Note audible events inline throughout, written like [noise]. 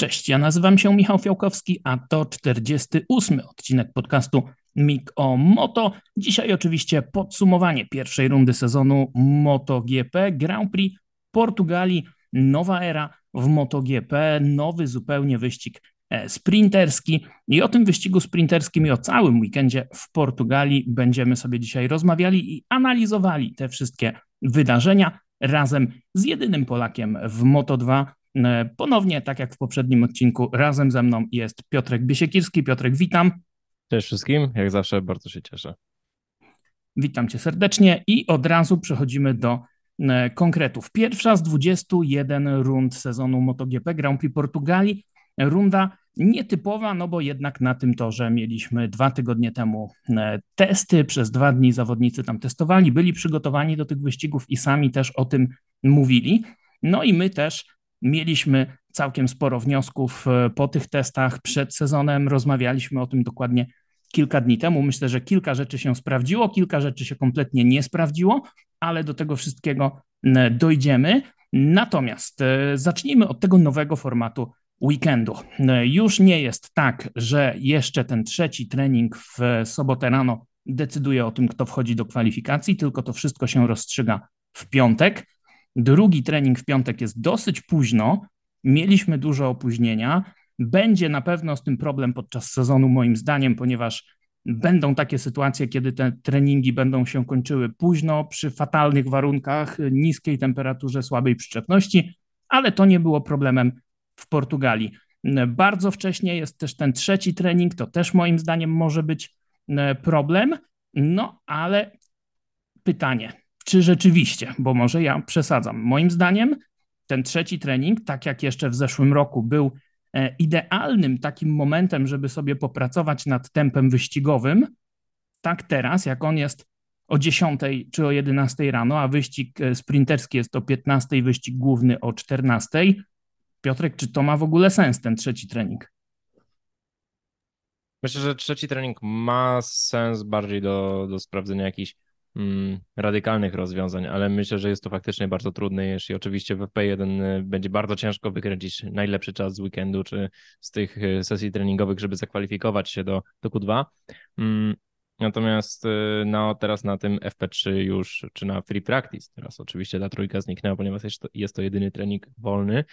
Cześć, ja nazywam się Michał Fiałkowski, a to 48 odcinek podcastu MIG o Moto. Dzisiaj oczywiście podsumowanie pierwszej rundy sezonu MotoGP Grand Prix Portugalii. Nowa era w MotoGP, nowy zupełnie wyścig e, sprinterski i o tym wyścigu sprinterskim i o całym weekendzie w Portugalii będziemy sobie dzisiaj rozmawiali i analizowali te wszystkie wydarzenia razem z jedynym Polakiem w Moto2 E, ponownie, tak jak w poprzednim odcinku, razem ze mną jest Piotrek Biesiekirski. Piotrek, witam. Cześć wszystkim, jak zawsze bardzo się cieszę. Witam cię serdecznie i od razu przechodzimy do e, konkretów. Pierwsza z 21 rund sezonu MotoGP Grand Prix Portugalii. Runda nietypowa, no bo jednak na tym torze mieliśmy dwa tygodnie temu e, testy. Przez dwa dni zawodnicy tam testowali, byli przygotowani do tych wyścigów i sami też o tym mówili. No i my też Mieliśmy całkiem sporo wniosków e, po tych testach przed sezonem. Rozmawialiśmy o tym dokładnie kilka dni temu. Myślę, że kilka rzeczy się sprawdziło, kilka rzeczy się kompletnie nie sprawdziło, ale do tego wszystkiego dojdziemy. Natomiast e, zacznijmy od tego nowego formatu weekendu. E, już nie jest tak, że jeszcze ten trzeci trening w sobotę rano decyduje o tym, kto wchodzi do kwalifikacji, tylko to wszystko się rozstrzyga w piątek. Drugi trening w piątek jest dosyć późno. Mieliśmy dużo opóźnienia. Będzie na pewno z tym problem podczas sezonu, moim zdaniem, ponieważ będą takie sytuacje, kiedy te treningi będą się kończyły późno, przy fatalnych warunkach, niskiej temperaturze, słabej przyczepności, ale to nie było problemem w Portugalii. Bardzo wcześnie jest też ten trzeci trening, to też moim zdaniem może być e, problem. No ale pytanie, czy rzeczywiście, bo może ja przesadzam. Moim zdaniem ten trzeci trening, tak jak jeszcze w zeszłym roku, był e, idealnym takim momentem, żeby sobie popracować nad tempem wyścigowym. Tak teraz, jak on jest o 10 czy o 11 rano, a wyścig e, sprinterski jest o 15, wyścig główny o 14. Piotrek, czy to ma w ogóle sens, ten trzeci trening? Myślę, że trzeci trening ma sens bardziej do, do sprawdzenia jakichś radykalnych rozwiązań, ale myślę, że jest to faktycznie bardzo trudne, jeśli oczywiście w FP1 y, będzie bardzo ciężko wykręcić najlepszy czas z weekendu czy z tych y, sesji treningowych, żeby zakwalifikować się do, do Q2. Mm, natomiast y, no, teraz na tym FP3 już, czy na free practice, teraz oczywiście ta trójka zniknęła, ponieważ jest to, jest to jedyny trening wolny,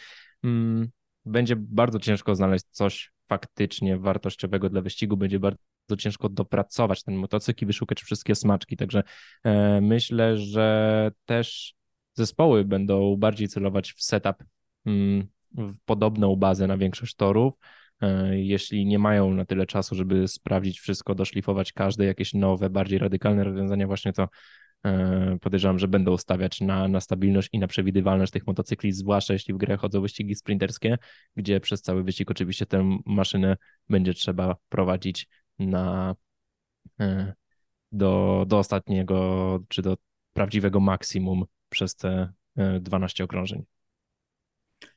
mm, będzie bardzo ciężko znaleźć coś faktycznie wartościowego dla wyścigu, będzie bardzo ciężko dopracować ten motocykl i wyszukać wszystkie smaczki. Także e, myślę, że też zespoły będą bardziej celować w setup mm, w podobną bazę na większość torów. E, jeśli nie mają na tyle czasu, żeby sprawdzić wszystko, doszlifować każde jakieś nowe, bardziej radykalne rozwiązania, właśnie to e, podejrzewam, że będą stawiać na, na stabilność i na przewidywalność tych motocykli, zwłaszcza jeśli w grę chodzą wyścigi sprinterskie, gdzie przez cały wyścig oczywiście tę maszynę będzie trzeba prowadzić na, e, do, do ostatniego, czy do prawdziwego maksimum przez te 12 e, okrążeń.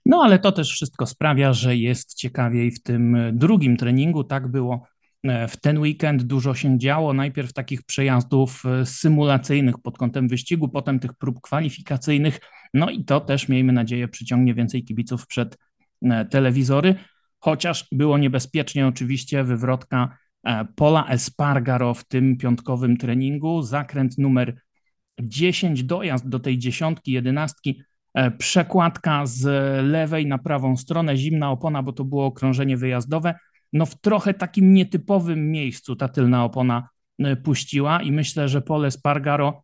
No ale to też wszystko sprawia, że jest ciekawiej w tym drugim treningu. Tak było e, w ten weekend, dużo się działo. Najpierw takich przejazdów symulacyjnych pod kątem wyścigu, potem tych prób kwalifikacyjnych. No i to też, miejmy nadzieję, przyciągnie więcej kibiców przed telewizory. Chociaż było niebezpiecznie, oczywiście, wywrotka E, Pola Espargaro w tym piątkowym treningu. Zakręt numer 10, dojazd do tej dziesiątki, jedenastki, e, przekładka z lewej na prawą stronę, zimna opona, bo to było okrążenie wyjazdowe. No w trochę takim nietypowym miejscu ta tylna opona e, puściła i myślę, że Pole Espargaro,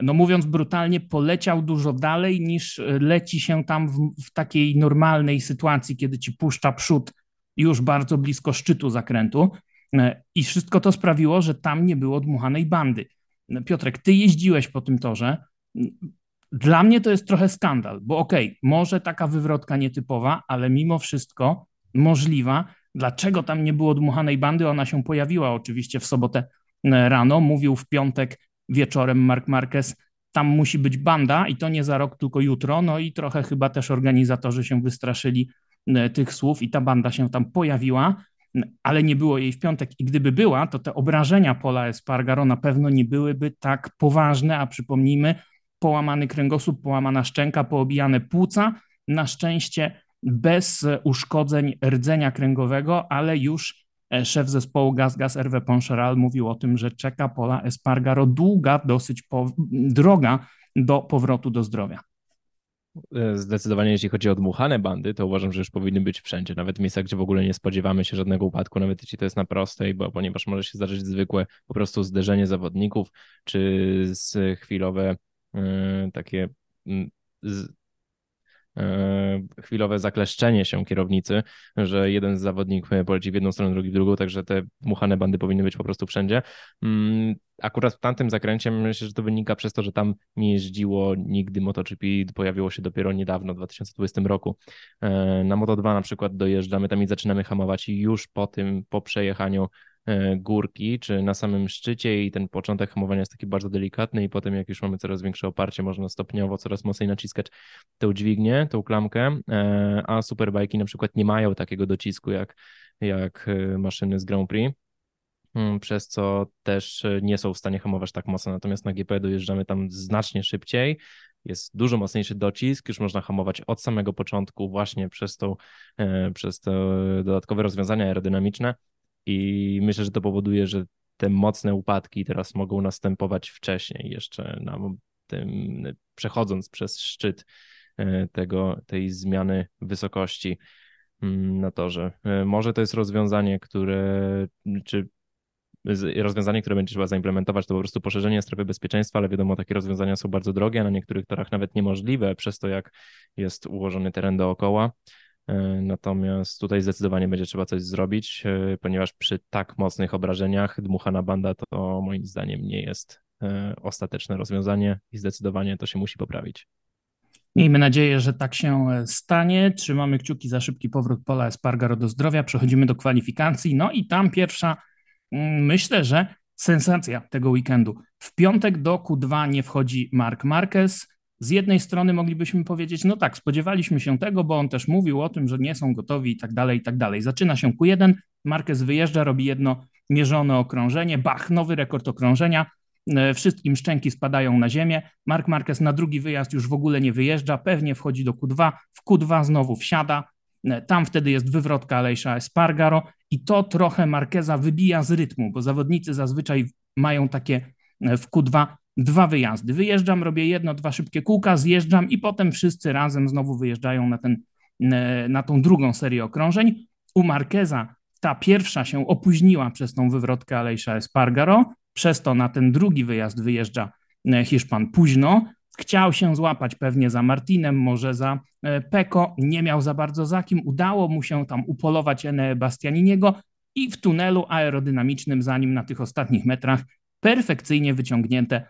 no mówiąc brutalnie, poleciał dużo dalej niż leci się tam w, w takiej normalnej sytuacji, kiedy ci puszcza przód już bardzo blisko szczytu zakrętu. E, I wszystko to sprawiło, że tam nie było dmuchanej bandy. E, Piotrek, ty jeździłeś po tym torze. Dla mnie to jest trochę skandal, bo okej, okay, może taka wywrotka nietypowa, ale mimo wszystko możliwa. Dlaczego tam nie było dmuchanej bandy? Ona się pojawiła oczywiście w sobotę e, rano. Mówił w piątek wieczorem Mark Marquez, tam musi być banda i to nie za rok, tylko jutro. No i trochę chyba też organizatorzy się wystraszyli tych słów i ta banda się tam pojawiła ale nie było jej w piątek i gdyby była, to te obrażenia Pola Espargaro na pewno nie byłyby tak poważne, a przypomnijmy, połamany kręgosłup, połamana szczęka, poobijane płuca. Na szczęście bez uszkodzeń rdzenia kręgowego, ale już e, szef zespołu Gaz Gaz Hervé Poncharal mówił o tym, że czeka Pola Espargaro długa dosyć droga do powrotu do zdrowia. E, zdecydowanie, jeśli chodzi o dmuchane bandy, to uważam, że już powinny być wszędzie, nawet w miejscach, gdzie w ogóle nie spodziewamy się żadnego upadku, nawet jeśli to jest na prostej, bo ponieważ może się zdarzyć zwykłe po prostu zderzenie zawodników, czy chwilowe yy, takie E, chwilowe zakleszczenie się kierownicy, że jeden z zawodników poleci w jedną stronę, drugi w drugą, także te dmuchane bandy powinny być po prostu wszędzie. Mm, akurat w tamtym zakręcie myślę, że to wynika przez to, że tam nie jeździło nigdy MotoGP, pojawiło się dopiero niedawno, w 2020 roku. E, na Moto2 na przykład dojeżdżamy tam i zaczynamy hamować i już po tym, po przejechaniu E, górki, czy na samym szczycie i ten początek hamowania jest taki bardzo delikatny i potem jak już mamy coraz większe oparcie, można stopniowo coraz mocniej naciskać tę dźwignię, tą klamkę, e, a superbajki na przykład nie mają takiego docisku jak, jak e, maszyny z Grand Prix mm, przez co też nie są w stanie hamować tak mocno. Natomiast na GP dojeżdżamy tam znacznie szybciej, jest dużo mocniejszy docisk, już można hamować od samego początku właśnie przez, tą, przez te dodatkowe rozwiązania aerodynamiczne i myślę, że to powoduje, że te mocne upadki teraz mogą następować wcześniej, jeszcze na tym, przechodząc przez szczyt e, tego, tej zmiany wysokości mm, na torze. E, może to jest rozwiązanie, które, czy rozwiązanie, które będzie trzeba zaimplementować, to po prostu poszerzenie strefy bezpieczeństwa, ale wiadomo, takie rozwiązania są bardzo drogie, na niektórych torach nawet niemożliwe, przez to jak jest ułożony teren dookoła. E, natomiast tutaj zdecydowanie będzie trzeba coś zrobić, e, ponieważ przy tak mocnych obrażeniach dmuchana banda to moim zdaniem nie jest e, ostateczne rozwiązanie i zdecydowanie to się musi poprawić. Miejmy nadzieję, że tak się stanie. Trzymamy kciuki za szybki powrót Pola Espargaro do zdrowia. Przechodzimy do kwalifikacji. No i tam pierwsza, mm, myślę, że sensacja tego weekendu. W piątek do Q2 nie wchodzi Mark Marquez z jednej strony moglibyśmy powiedzieć, no tak, spodziewaliśmy się tego, bo on też mówił o tym, że nie są gotowi i tak dalej, i tak dalej. Zaczyna się Q1, Marquez wyjeżdża, robi jedno mierzone okrążenie, bach, nowy rekord okrążenia, e, wszystkim szczęki spadają na ziemię, Mark Marquez na drugi wyjazd już w ogóle nie wyjeżdża, pewnie wchodzi do Q2, w Q2 znowu wsiada, e, tam wtedy jest wywrotka Alejsza Espargaro i to trochę Marqueza wybija z rytmu, bo zawodnicy zazwyczaj mają takie e, w Q2 dwa wyjazdy. Wyjeżdżam, robię jedno, dwa szybkie kółka, zjeżdżam i potem wszyscy razem znowu wyjeżdżają na, ten, e, na tą drugą serię okrążeń. U Marqueza ta pierwsza się opóźniła przez tą wywrotkę Alejsza Espargaro, przez to na ten drugi wyjazd wyjeżdża e, Hiszpan późno. Chciał się złapać pewnie za Martinem, może za e, Peko, nie miał za bardzo za kim. Udało mu się tam upolować Ene Bastianiniego i w tunelu aerodynamicznym za nim na tych ostatnich metrach perfekcyjnie wyciągnięte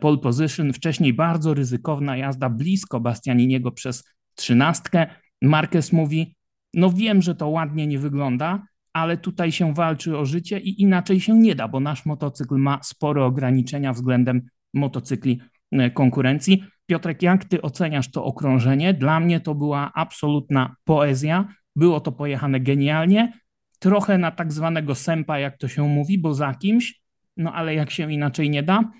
pole position, wcześniej bardzo ryzykowna jazda blisko Bastianiniego przez trzynastkę. Marquez mówi, no wiem, że to ładnie nie wygląda, ale tutaj się walczy o życie i inaczej się nie da, bo nasz motocykl ma spore ograniczenia względem motocykli e, konkurencji. Piotrek, jak ty oceniasz to okrążenie? Dla mnie to była absolutna poezja. Było to pojechane genialnie, trochę na tak zwanego sępa, jak to się mówi, bo za kimś, no ale jak się inaczej nie da,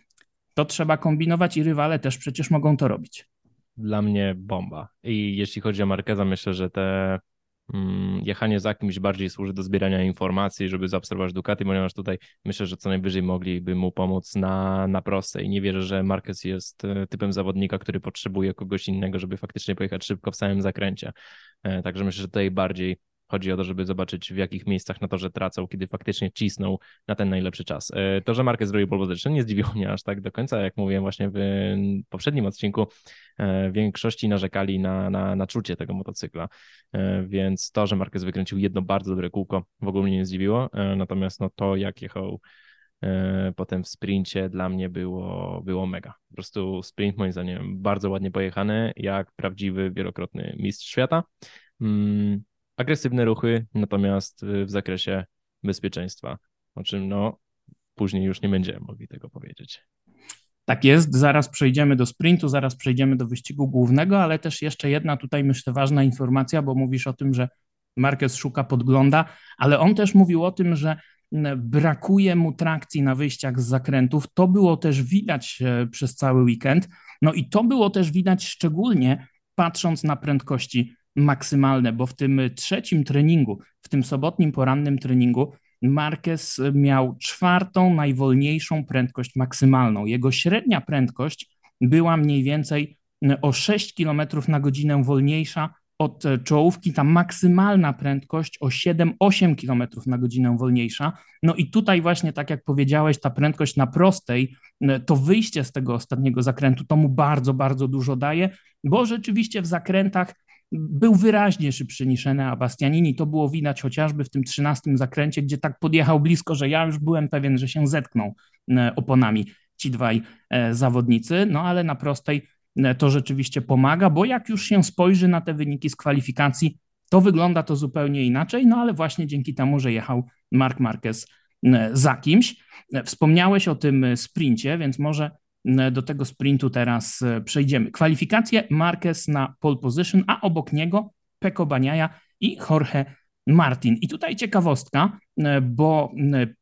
to trzeba kombinować i rywale też przecież mogą to robić. Dla mnie bomba. I jeśli chodzi o Markeza, myślę, że te mm, jechanie za kimś bardziej służy do zbierania informacji, żeby zaobserwować Ducati, ponieważ tutaj myślę, że co najwyżej mogliby mu pomóc na, na i nie wierzę, że Marquez jest e, typem zawodnika, który potrzebuje kogoś innego, żeby faktycznie pojechać szybko w samym zakręcie. E, także myślę, że tutaj bardziej Chodzi o to, żeby zobaczyć w jakich miejscach na torze tracą, kiedy faktycznie cisną na ten najlepszy czas. E, to, że Marquez zrobił pole nie zdziwiło mnie aż tak do końca, jak mówiłem właśnie w poprzednim odcinku, e, większości narzekali na, na, na czucie tego motocykla, e, więc to, że Marquez wykręcił jedno bardzo dobre kółko w ogóle mnie nie zdziwiło, natomiast no to jak jechał potem w sprincie dla mnie było, było mega. Po prostu sprint moim zdaniem bardzo ładnie pojechany, jak prawdziwy wielokrotny mistrz świata. Mm, agresywne ruchy, natomiast y, w zakresie bezpieczeństwa, o czym no później już nie będziemy mogli tego powiedzieć. Tak jest, zaraz przejdziemy do sprintu, zaraz przejdziemy do wyścigu głównego, ale też jeszcze jedna tutaj myślę ważna informacja, bo mówisz o tym, że Marquez szuka podgląda, ale on też mówił o tym, że brakuje mu trakcji na wyjściach z zakrętów. To było też widać e, przez cały weekend. No i to było też widać szczególnie patrząc na prędkości maksymalne, bo w tym trzecim treningu, w tym sobotnim porannym treningu, Marquez miał czwartą najwolniejszą prędkość maksymalną. Jego średnia prędkość była mniej więcej o 6 km na godzinę wolniejsza od e, czołówki, ta maksymalna prędkość o 7-8 km na godzinę wolniejsza. No i tutaj właśnie, tak jak powiedziałeś, ta prędkość na prostej, e, to wyjście z tego ostatniego zakrętu, to mu bardzo, bardzo dużo daje, bo rzeczywiście w zakrętach był wyraźnie szybszy niż Enea Bastianini. To było widać chociażby w tym 13 zakręcie, gdzie tak podjechał blisko, że ja już byłem pewien, że się zetkną e, oponami ci dwaj zawodnicy, no ale na prostej E, to rzeczywiście pomaga, bo jak już się spojrzy na te wyniki z kwalifikacji, to wygląda to zupełnie inaczej, no ale właśnie dzięki temu, że jechał Mark Marquez e, za kimś. E, wspomniałeś o tym sprincie, więc może do tego sprintu teraz przejdziemy. Kwalifikacje Marquez na pole position, a obok niego Peko Baniaja i Jorge Martin. I tutaj ciekawostka, bo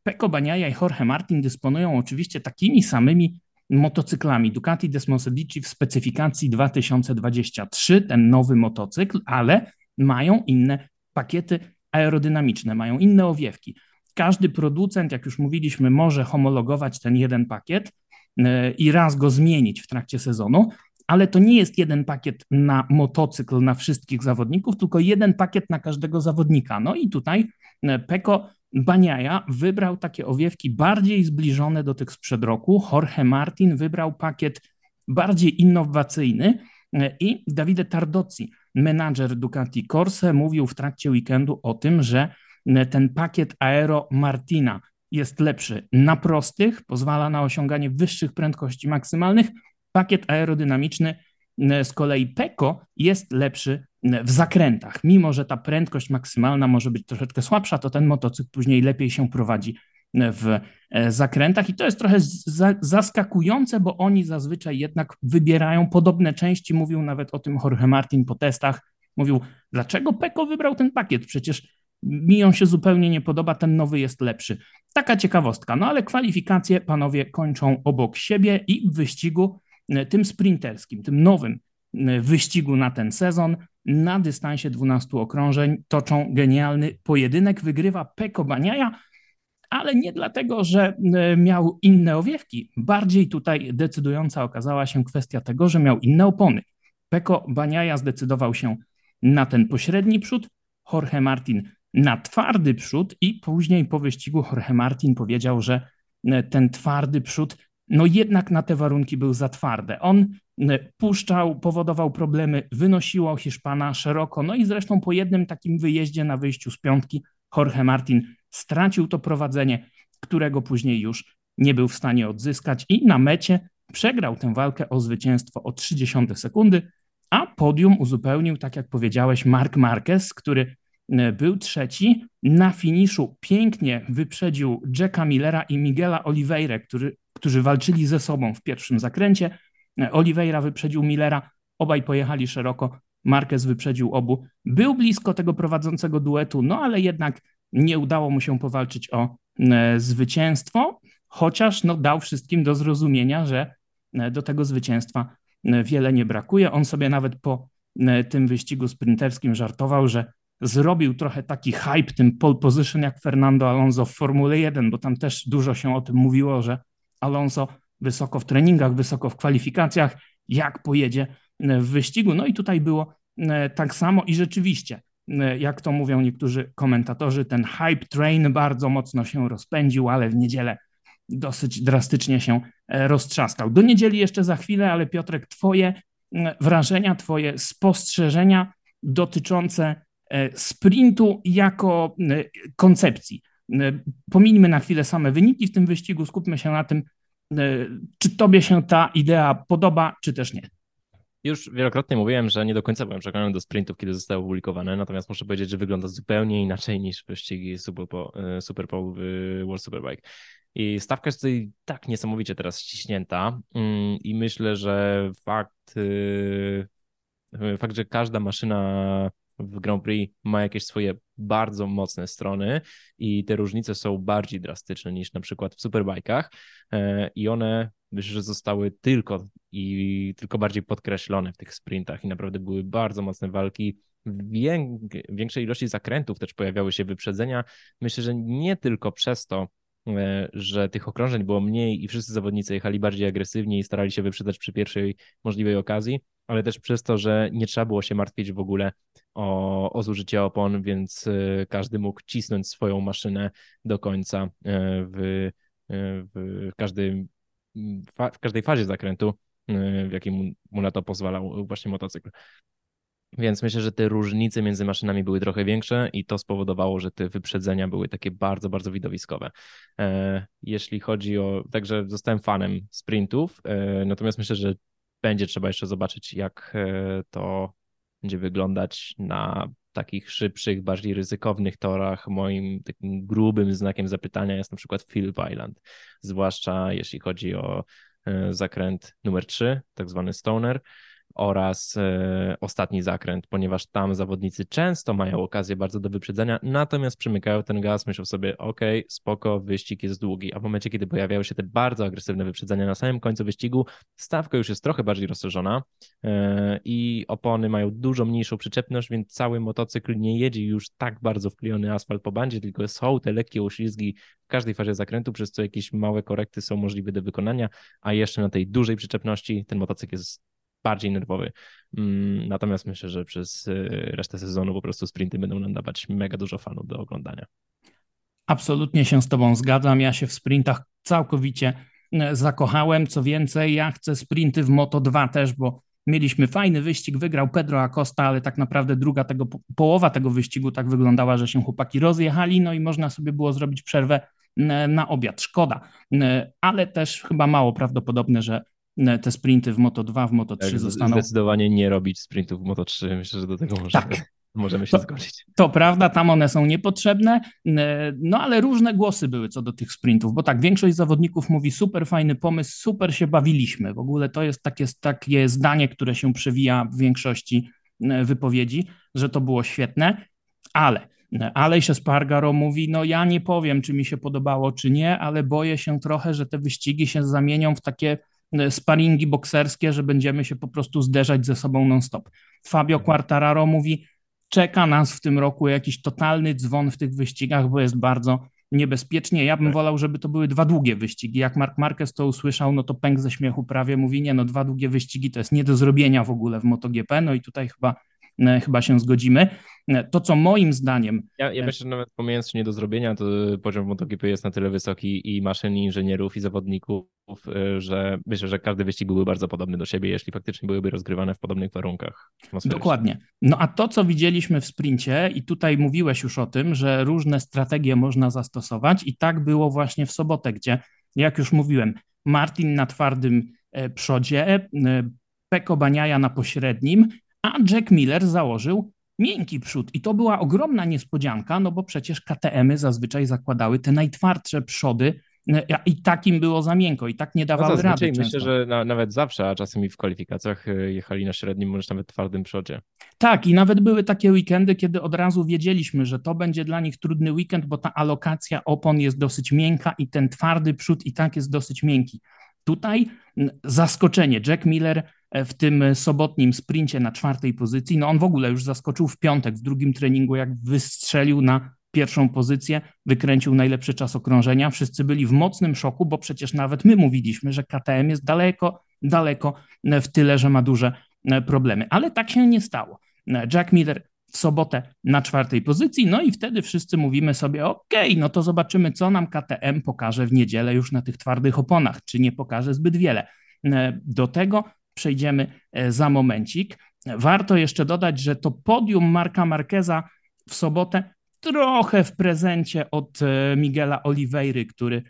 Peko Baniaja i Jorge Martin dysponują oczywiście takimi samymi motocyklami Ducati Desmosedici w specyfikacji 2023, ten nowy motocykl, ale mają inne pakiety aerodynamiczne, mają inne owiewki. Każdy producent, jak już mówiliśmy, może homologować ten jeden pakiet e, i raz go zmienić w trakcie sezonu, ale to nie jest jeden pakiet na motocykl na wszystkich zawodników, tylko jeden pakiet na każdego zawodnika. No i tutaj e, Peko Baniaja wybrał takie owiewki bardziej zbliżone do tych sprzed roku. Jorge Martin wybrał pakiet bardziej innowacyjny e, i Davide Tardozzi, menadżer Ducati Corse, mówił w trakcie weekendu o tym, że e, ten pakiet Aero Martina jest lepszy na prostych, pozwala na osiąganie wyższych prędkości maksymalnych. Pakiet aerodynamiczny e, z kolei Peko jest lepszy w zakrętach. Mimo, że ta prędkość maksymalna może być troszeczkę słabsza, to ten motocykl później lepiej się prowadzi w e, zakrętach i to jest trochę zaskakujące, bo oni zazwyczaj jednak wybierają podobne części. Mówił nawet o tym Jorge Martin po testach. Mówił, dlaczego Peko wybrał ten pakiet? Przecież mi on się zupełnie nie podoba, ten nowy jest lepszy. Taka ciekawostka. No ale kwalifikacje panowie kończą obok siebie i w wyścigu e, tym sprinterskim, tym nowym e, wyścigu na ten sezon na dystansie 12 okrążeń toczą genialny pojedynek. Wygrywa Peko Baniaja, ale nie dlatego, że e, miał inne owiewki. Bardziej tutaj decydująca okazała się kwestia tego, że miał inne opony. Peko Baniaja zdecydował się na ten pośredni przód, Jorge Martin na twardy przód i później po wyścigu Jorge Martin powiedział, że e, ten twardy przód no jednak na te warunki był za twarde. On puszczał, powodował problemy, wynosiło Hiszpana szeroko. No i zresztą po jednym takim wyjeździe na wyjściu z piątki Jorge Martin stracił to prowadzenie, którego później już nie był w stanie odzyskać i na mecie przegrał tę walkę o zwycięstwo o 30 sekundy, a podium uzupełnił, tak jak powiedziałeś, Mark Marquez, który był trzeci. Na finiszu pięknie wyprzedził Jacka Millera i Miguela Oliveira, który, którzy walczyli ze sobą w pierwszym zakręcie. Oliveira wyprzedził Millera, obaj pojechali szeroko, Marquez wyprzedził obu. Był blisko tego prowadzącego duetu, no ale jednak nie udało mu się powalczyć o e, zwycięstwo, chociaż no, dał wszystkim do zrozumienia, że e, do tego zwycięstwa e, wiele nie brakuje. On sobie nawet po tym wyścigu sprinterskim żartował, że zrobił trochę taki hype tym pole position jak Fernando Alonso w Formule 1, bo tam też dużo się o tym mówiło, że Alonso wysoko w treningach, wysoko w kwalifikacjach, jak pojedzie e, w wyścigu. No i tutaj było e, tak samo i rzeczywiście, e, jak to mówią niektórzy komentatorzy, ten hype train bardzo mocno się rozpędził, ale w niedzielę dosyć drastycznie się roztrzaskał. Do niedzieli jeszcze za chwilę, ale Piotrek, Twoje wrażenia, Twoje spostrzeżenia dotyczące sprintu jako koncepcji. Pomińmy na chwilę same wyniki w tym wyścigu, skupmy się na tym, E, czy tobie się ta idea podoba, czy też nie? Już wielokrotnie mówiłem, że nie do końca byłem przekonany do sprintów, kiedy zostały opublikowane, natomiast muszę powiedzieć, że wygląda zupełnie inaczej niż wyścigi Super, e, Super Bowl World Superbike. I stawka jest tutaj tak niesamowicie teraz ściśnięta mm, i myślę, że fakt, e, fakt, że każda maszyna w Grand Prix ma jakieś swoje bardzo mocne strony i te różnice są bardziej drastyczne niż na przykład w superbajkach e, i one myślę, że zostały tylko i tylko bardziej podkreślone w tych sprintach i naprawdę były bardzo mocne walki większej ilości zakrętów też pojawiały się wyprzedzenia. Myślę, że nie tylko przez to, że tych okrążeń było mniej i wszyscy zawodnicy jechali bardziej agresywnie i starali się wyprzedzać przy pierwszej możliwej okazji, ale też przez to, że nie trzeba było się martwić w ogóle o, o zużycie opon, więc e, każdy mógł cisnąć swoją maszynę do końca w, w, każdym, w każdej fazie zakrętu, w jakim mu na to pozwalał właśnie motocykl. Więc myślę, że te różnice między maszynami były trochę większe i to spowodowało, że te wyprzedzenia były takie bardzo, bardzo widowiskowe. E, jeśli chodzi o. Także zostałem fanem sprintów, e, natomiast myślę, że będzie trzeba jeszcze zobaczyć, jak e, to będzie wyglądać na takich szybszych, bardziej ryzykownych torach. Moim takim grubym znakiem zapytania jest na przykład Phillip Island, zwłaszcza jeśli chodzi o zakręt numer 3, tak zwany Stoner oraz e, ostatni zakręt, ponieważ tam zawodnicy często mają okazję bardzo do wyprzedzenia, natomiast przymykają ten gaz, myślą sobie, ok, spoko, wyścig jest długi, a w momencie, kiedy pojawiają się te bardzo agresywne wyprzedzenia na samym końcu wyścigu, stawka już jest trochę bardziej rozszerzona e, i opony mają dużo mniejszą przyczepność, więc cały motocykl nie jedzie już tak bardzo wklejony asfalt po bandzie, tylko są te lekkie uślizgi w każdej fazie zakrętu, przez co jakieś małe korekty są możliwe do wykonania, a jeszcze na tej dużej przyczepności ten motocykl jest bardziej nerwowy. Mm, natomiast myślę, że przez y, resztę sezonu po prostu sprinty będą nam dawać mega dużo fanów do oglądania. Absolutnie się z Tobą zgadzam. Ja się w sprintach całkowicie y, zakochałem. Co więcej, ja chcę sprinty w Moto 2 też, bo mieliśmy fajny wyścig, wygrał Pedro Acosta, ale tak naprawdę druga tego, połowa tego wyścigu tak wyglądała, że się chłopaki rozjechali, no i można sobie było zrobić przerwę y, na obiad. Szkoda, ale też chyba mało prawdopodobne, że te sprinty w Moto 2, w Moto 3 tak, zostaną. Zdecydowanie nie robić sprintów w Moto 3. Myślę, że do tego możemy, tak. możemy się to, zgodzić. To prawda, tam one są niepotrzebne, no ale różne głosy były co do tych sprintów, bo tak, większość zawodników mówi super fajny pomysł, super się bawiliśmy. W ogóle to jest takie, takie zdanie, które się przewija w większości wypowiedzi, że to było świetne, ale Alejś Espargaro mówi, no ja nie powiem, czy mi się podobało, czy nie, ale boję się trochę, że te wyścigi się zamienią w takie sparingi bokserskie, że będziemy się po prostu zderzać ze sobą non-stop. Fabio. Quartararo mówi, czeka nas w tym roku jakiś totalny dzwon w tych wyścigach, bo jest bardzo niebezpiecznie. Ja bym tak. wolał, żeby to były dwa długie wyścigi. Jak Mark Marquez to usłyszał, no to pęk ze śmiechu prawie mówi, nie no, dwa długie wyścigi to jest nie do zrobienia w ogóle w MotoGP, no i tutaj chyba E, chyba się zgodzimy. E, to, co moim zdaniem. Ja, ja e, myślę, że nawet pomijając czy nie do zrobienia, to poziom MotoGP jest na tyle wysoki i maszyn, i inżynierów, i zawodników, że myślę, że każdy wyścig byłby bardzo podobny do siebie, jeśli faktycznie byłyby rozgrywane w podobnych warunkach. Dokładnie. No a to, co widzieliśmy w sprincie, i tutaj mówiłeś już o tym, że różne strategie można zastosować, i tak było właśnie w sobotę, gdzie, jak już mówiłem, Martin na twardym przodzie, Peko Baniaja na pośrednim, a Jack Miller założył miękki przód. I to była ogromna niespodzianka, no bo przecież KTM-y zazwyczaj zakładały te najtwardsze przody, e, i takim było za miękko, i tak nie dawały no rady. Myślę, że na, nawet zawsze, a czasem i w kwalifikacjach e, jechali na średnim, może nawet twardym przodzie. Tak, i nawet były takie weekendy, kiedy od razu wiedzieliśmy, że to będzie dla nich trudny weekend, bo ta alokacja opon jest dosyć miękka i ten twardy przód i tak jest dosyć miękki. Tutaj zaskoczenie. Jack Miller w tym sobotnim sprincie na czwartej pozycji, no on w ogóle już zaskoczył w piątek w drugim treningu, jak wystrzelił na pierwszą pozycję, wykręcił najlepszy czas okrążenia. Wszyscy byli w mocnym szoku, bo przecież nawet my mówiliśmy, że KTM jest daleko, daleko w tyle, że ma duże e, problemy. Ale tak się nie stało. Jack Miller w sobotę na czwartej pozycji, no i wtedy wszyscy mówimy sobie, ok, no to zobaczymy, co nam KTM pokaże w niedzielę już na tych twardych oponach, czy nie pokaże zbyt wiele. E, do tego przejdziemy e, za momencik. Warto jeszcze dodać, że to podium Marka Marqueza w sobotę trochę w prezencie od e, Miguela Oliveira, który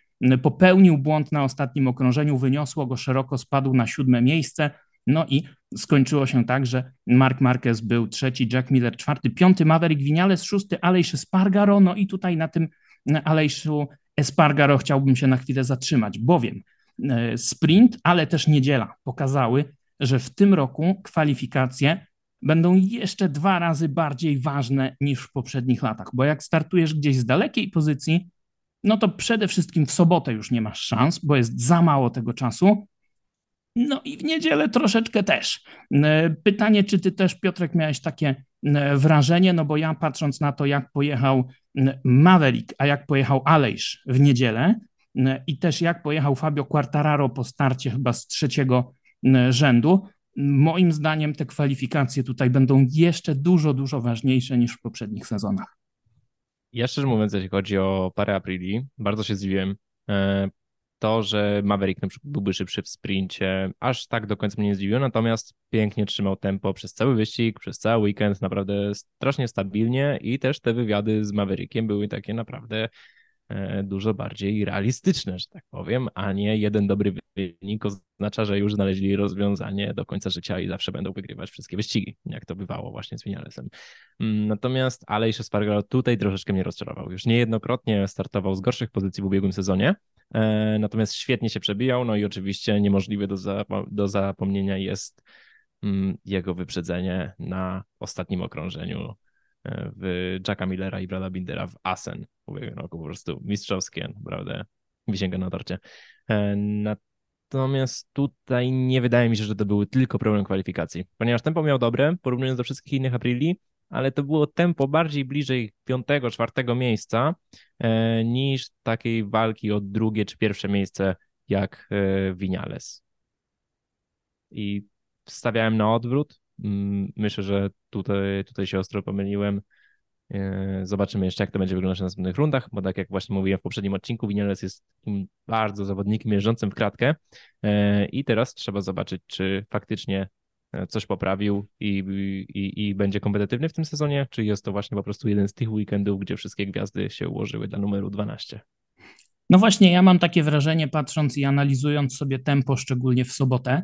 popełnił błąd na ostatnim okrążeniu, wyniosło go szeroko, spadł na siódme miejsce. No i skończyło się tak, że Mark Marquez był trzeci, Jack Miller czwarty, piąty, Maverick Vinales szósty, Aleix Espargaro. No i tutaj na tym Aleixu Espargaro chciałbym się na chwilę zatrzymać, bowiem sprint, ale też niedziela pokazały, że w tym roku kwalifikacje będą jeszcze dwa razy bardziej ważne niż w poprzednich latach, bo jak startujesz gdzieś z dalekiej pozycji, no to przede wszystkim w sobotę już nie masz szans, bo jest za mało tego czasu, no i w niedzielę troszeczkę też. E, pytanie, czy ty też, Piotrek, miałeś takie wrażenie, no bo ja patrząc na to, jak pojechał Maverick, a jak pojechał Alejsz w niedzielę i też jak pojechał Fabio Quartararo po starcie chyba z trzeciego rzędu, moim zdaniem te kwalifikacje tutaj będą jeszcze dużo, dużo ważniejsze niż w poprzednich sezonach. Ja szczerze mówiąc, jeśli chodzi o parę Aprili, bardzo się zdziwiłem. E, to, że Maverick na przykład byłby szybszy w sprincie, aż tak do końca mnie nie zdziwiło, natomiast pięknie trzymał tempo przez cały wyścig, przez cały weekend, naprawdę strasznie stabilnie i też te wywiady z Maverickiem były takie naprawdę dużo bardziej realistyczne, że tak powiem, a nie jeden dobry wynik oznacza, że już znaleźli rozwiązanie do końca życia i zawsze będą wygrywać wszystkie wyścigi, jak to bywało właśnie z Vinalesem. Mm, natomiast Aleix Espargaro tutaj troszeczkę mnie rozczarował. Już niejednokrotnie startował z gorszych pozycji w ubiegłym sezonie, e, natomiast świetnie się przebijał, no i oczywiście niemożliwe do, do zapomnienia jest mm, jego wyprzedzenie na ostatnim okrążeniu w Jacka Millera i Brada Bindera w Asen w ubiegłym roku, po prostu mistrzowskie, naprawdę wisienka na torcie. E, natomiast tutaj nie wydaje mi się, że to były tylko problem kwalifikacji, ponieważ tempo miał dobre, porównując do wszystkich innych Aprili, ale to było tempo bardziej bliżej piątego, czwartego miejsca e, niż takiej walki o drugie czy pierwsze miejsce jak e, Vinales. I stawiałem na odwrót, myślę, że tutaj, tutaj się ostro pomyliłem. E, zobaczymy jeszcze, jak to będzie wyglądać w następnych rundach, bo tak jak właśnie mówiłem w poprzednim odcinku, Vinales jest takim bardzo zawodnikiem mierzącym w kratkę e, i teraz trzeba zobaczyć, czy faktycznie e, coś poprawił i, i, i będzie kompetytywny w tym sezonie, czy jest to właśnie po prostu jeden z tych weekendów, gdzie wszystkie gwiazdy się ułożyły dla numeru 12. No właśnie, ja mam takie wrażenie, patrząc i analizując sobie tempo, szczególnie w sobotę,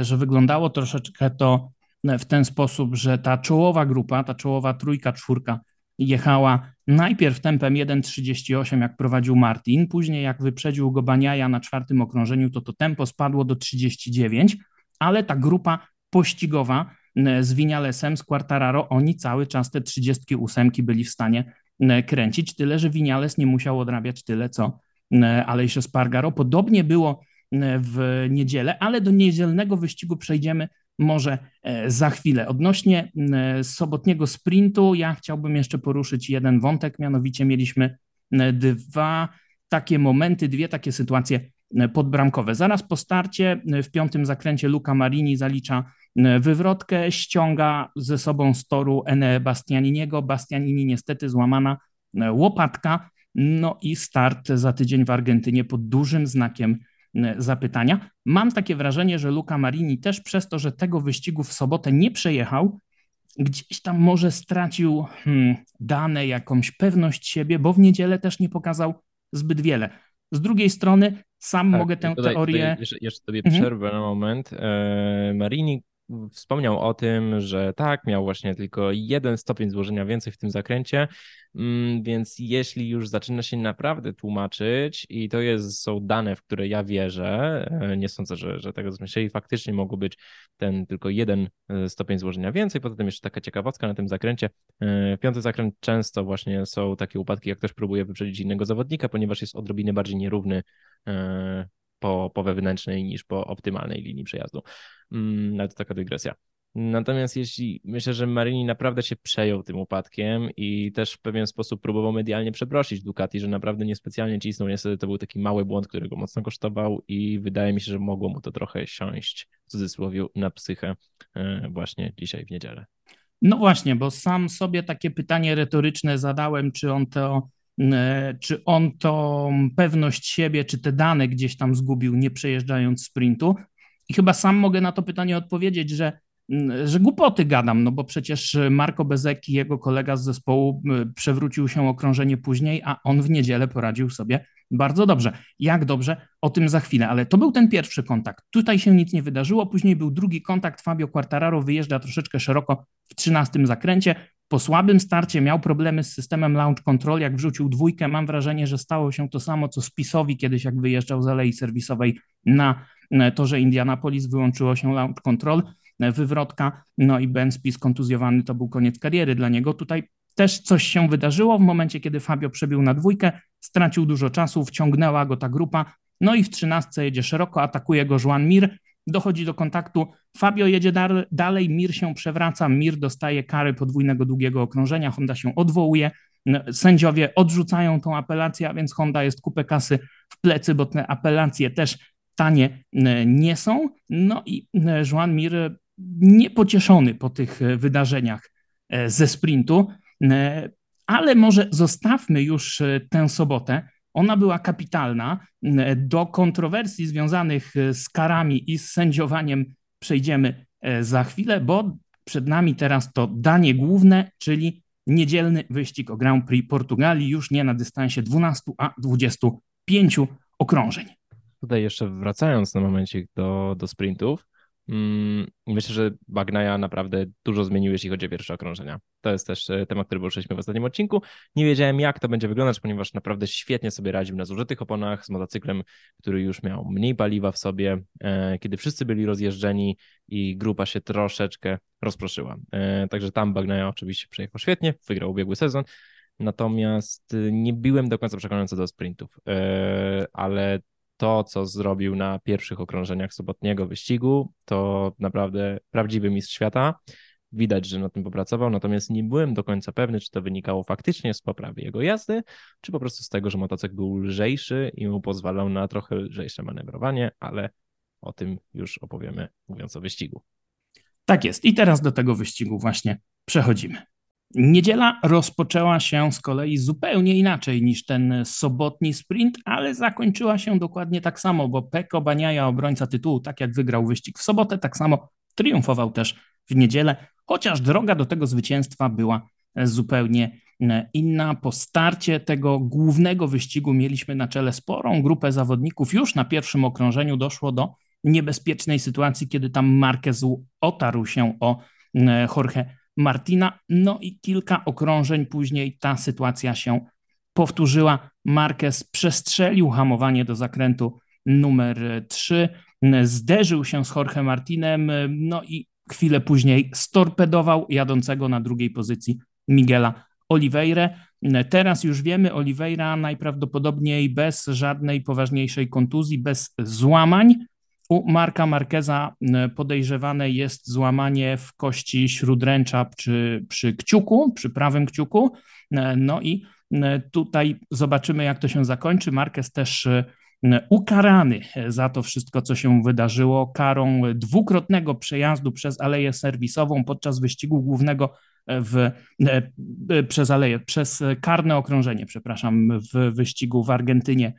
że wyglądało troszeczkę to w ten sposób, że ta czołowa grupa, ta czołowa trójka, czwórka jechała najpierw tempem 1,38, jak prowadził Martin, później jak wyprzedził go Baniaja na czwartym okrążeniu, to to tempo spadło do 39, ale ta grupa pościgowa z Winialesem, z Quartararo, oni cały czas te 38 byli w stanie kręcić, tyle, że Winiales nie musiał odrabiać tyle, co Alejsio Spargaro. Podobnie było w niedzielę, ale do niedzielnego wyścigu przejdziemy może e, za chwilę. Odnośnie e, sobotniego sprintu, ja chciałbym jeszcze poruszyć jeden wątek, mianowicie mieliśmy e, dwa takie momenty, dwie takie sytuacje podbramkowe. Zaraz po starcie w piątym zakręcie Luca Marini zalicza wywrotkę, ściąga ze sobą z toru Ene Bastianiniego. Bastianini niestety złamana łopatka, no i start za tydzień w Argentynie pod dużym znakiem zapytania. Mam takie wrażenie, że Luca Marini też przez to, że tego wyścigu w sobotę nie przejechał, gdzieś tam może stracił hmm, dane, jakąś pewność siebie, bo w niedzielę też nie pokazał zbyt wiele. Z drugiej strony sam tak, mogę tę tutaj, teorię. Tutaj jeszcze, jeszcze sobie mhm. przerwę na moment. E, Marini wspomniał o tym, że tak, miał właśnie tylko jeden stopień złożenia więcej w tym zakręcie, mm, więc jeśli już zaczyna się naprawdę tłumaczyć i to jest, są dane, w które ja wierzę, e, nie sądzę, że, że tego zmyśleli, faktycznie mogło być ten tylko jeden e, stopień złożenia więcej, poza tym jeszcze taka ciekawostka na tym zakręcie, e, piąty zakręt często właśnie są takie upadki, jak ktoś próbuje wyprzedzić innego zawodnika, ponieważ jest odrobinę bardziej nierówny po, po wewnętrznej niż po optymalnej linii przejazdu. Mm, ale to taka dygresja. Natomiast jeśli myślę, że Marini naprawdę się przejął tym upadkiem i też w pewien sposób próbował medialnie przeprosić Ducati, że naprawdę niespecjalnie cisnął. Niestety to był taki mały błąd, który go mocno kosztował i wydaje mi się, że mogło mu to trochę siąść w cudzysłowie na psychę e, właśnie dzisiaj w niedzielę. No właśnie, bo sam sobie takie pytanie retoryczne zadałem, czy on to czy on tą pewność siebie, czy te dane gdzieś tam zgubił, nie przejeżdżając sprintu. I chyba sam mogę na to pytanie odpowiedzieć, że, że głupoty gadam, no bo przecież Marco Bezeki, jego kolega z zespołu, przewrócił się okrążenie później, a on w niedzielę poradził sobie bardzo dobrze. Jak dobrze? O tym za chwilę, ale to był ten pierwszy kontakt. Tutaj się nic nie wydarzyło, później był drugi kontakt. Fabio Quartararo wyjeżdża troszeczkę szeroko w 13 zakręcie. Po słabym starcie miał problemy z systemem launch control, jak wrzucił dwójkę. Mam wrażenie, że stało się to samo, co Spisowi kiedyś, jak wyjeżdżał z alei serwisowej na torze Indianapolis, wyłączyło się launch control, wywrotka, no i Ben Spis kontuzjowany, to był koniec kariery dla niego. Tutaj też coś się wydarzyło. W momencie, kiedy Fabio przebił na dwójkę, stracił dużo czasu, wciągnęła go ta grupa, no i w trzynastce jedzie szeroko, atakuje go Juan Mir, dochodzi do kontaktu, Fabio jedzie dalej, Mir się przewraca, Mir dostaje kary podwójnego długiego okrążenia, Honda się odwołuje, sędziowie odrzucają tą apelację, a więc Honda jest kupę kasy w plecy, bo te apelacje też tanie nie są. No i Joan Mir niepocieszony po tych wydarzeniach ze sprintu, ale może zostawmy już tę sobotę, ona była kapitalna. Do kontrowersji związanych z karami i z sędziowaniem przejdziemy e, za chwilę, bo przed nami teraz to danie główne, czyli niedzielny wyścig o Grand Prix Portugalii, już nie na dystansie 12, a 25 okrążeń. Tutaj jeszcze wracając na momencik do, do sprintów, myślę, że Bagnaja naprawdę dużo zmienił, jeśli chodzi o pierwsze okrążenia. To jest też e, temat, który poruszyliśmy w ostatnim odcinku. Nie wiedziałem, jak to będzie wyglądać, ponieważ naprawdę świetnie sobie radził na zużytych oponach z motocyklem, który już miał mniej paliwa w sobie, e, kiedy wszyscy byli rozjeżdżeni i grupa się troszeczkę rozproszyła. E, także tam Bagnaja oczywiście przejechał świetnie, wygrał ubiegły sezon. Natomiast nie byłem do końca przekonany co do sprintów, ale to, co zrobił na pierwszych okrążeniach sobotniego wyścigu, to naprawdę prawdziwy mistrz świata. Widać, że na tym popracował, natomiast nie byłem do końca pewny, czy to wynikało faktycznie z poprawy jego jazdy, czy po prostu z tego, że motocykl był lżejszy i mu pozwalał na trochę lżejsze manewrowanie, ale o tym już opowiemy mówiąc o wyścigu. Tak jest. I teraz do tego wyścigu właśnie przechodzimy. Niedziela rozpoczęła się z kolei zupełnie inaczej niż ten sobotni sprint, ale zakończyła się dokładnie tak samo, bo Peko Baniaja, obrońca tytułu, tak jak wygrał wyścig w sobotę, tak samo triumfował też w niedzielę, chociaż droga do tego zwycięstwa była zupełnie inna. Po starcie tego głównego wyścigu mieliśmy na czele sporą grupę zawodników. Już na pierwszym okrążeniu doszło do niebezpiecznej sytuacji, kiedy tam Marquez otarł się o Jorge Martina. No i kilka okrążeń później ta sytuacja się powtórzyła. Marquez przestrzelił hamowanie do zakrętu numer 3, zderzył się z Jorge Martinem, no i chwilę później storpedował jadącego na drugiej pozycji Miguela Oliveira. Teraz już wiemy, Oliveira najprawdopodobniej bez żadnej poważniejszej kontuzji, bez złamań, u Marka Markeza podejrzewane jest złamanie w kości śródręcza przy, przy kciuku, przy prawym kciuku. No i tutaj zobaczymy, jak to się zakończy. Marquez też ukarany za to wszystko, co się wydarzyło, karą dwukrotnego przejazdu przez aleję serwisową podczas wyścigu głównego w, przez aleję, przez karne okrążenie, przepraszam, w wyścigu w Argentynie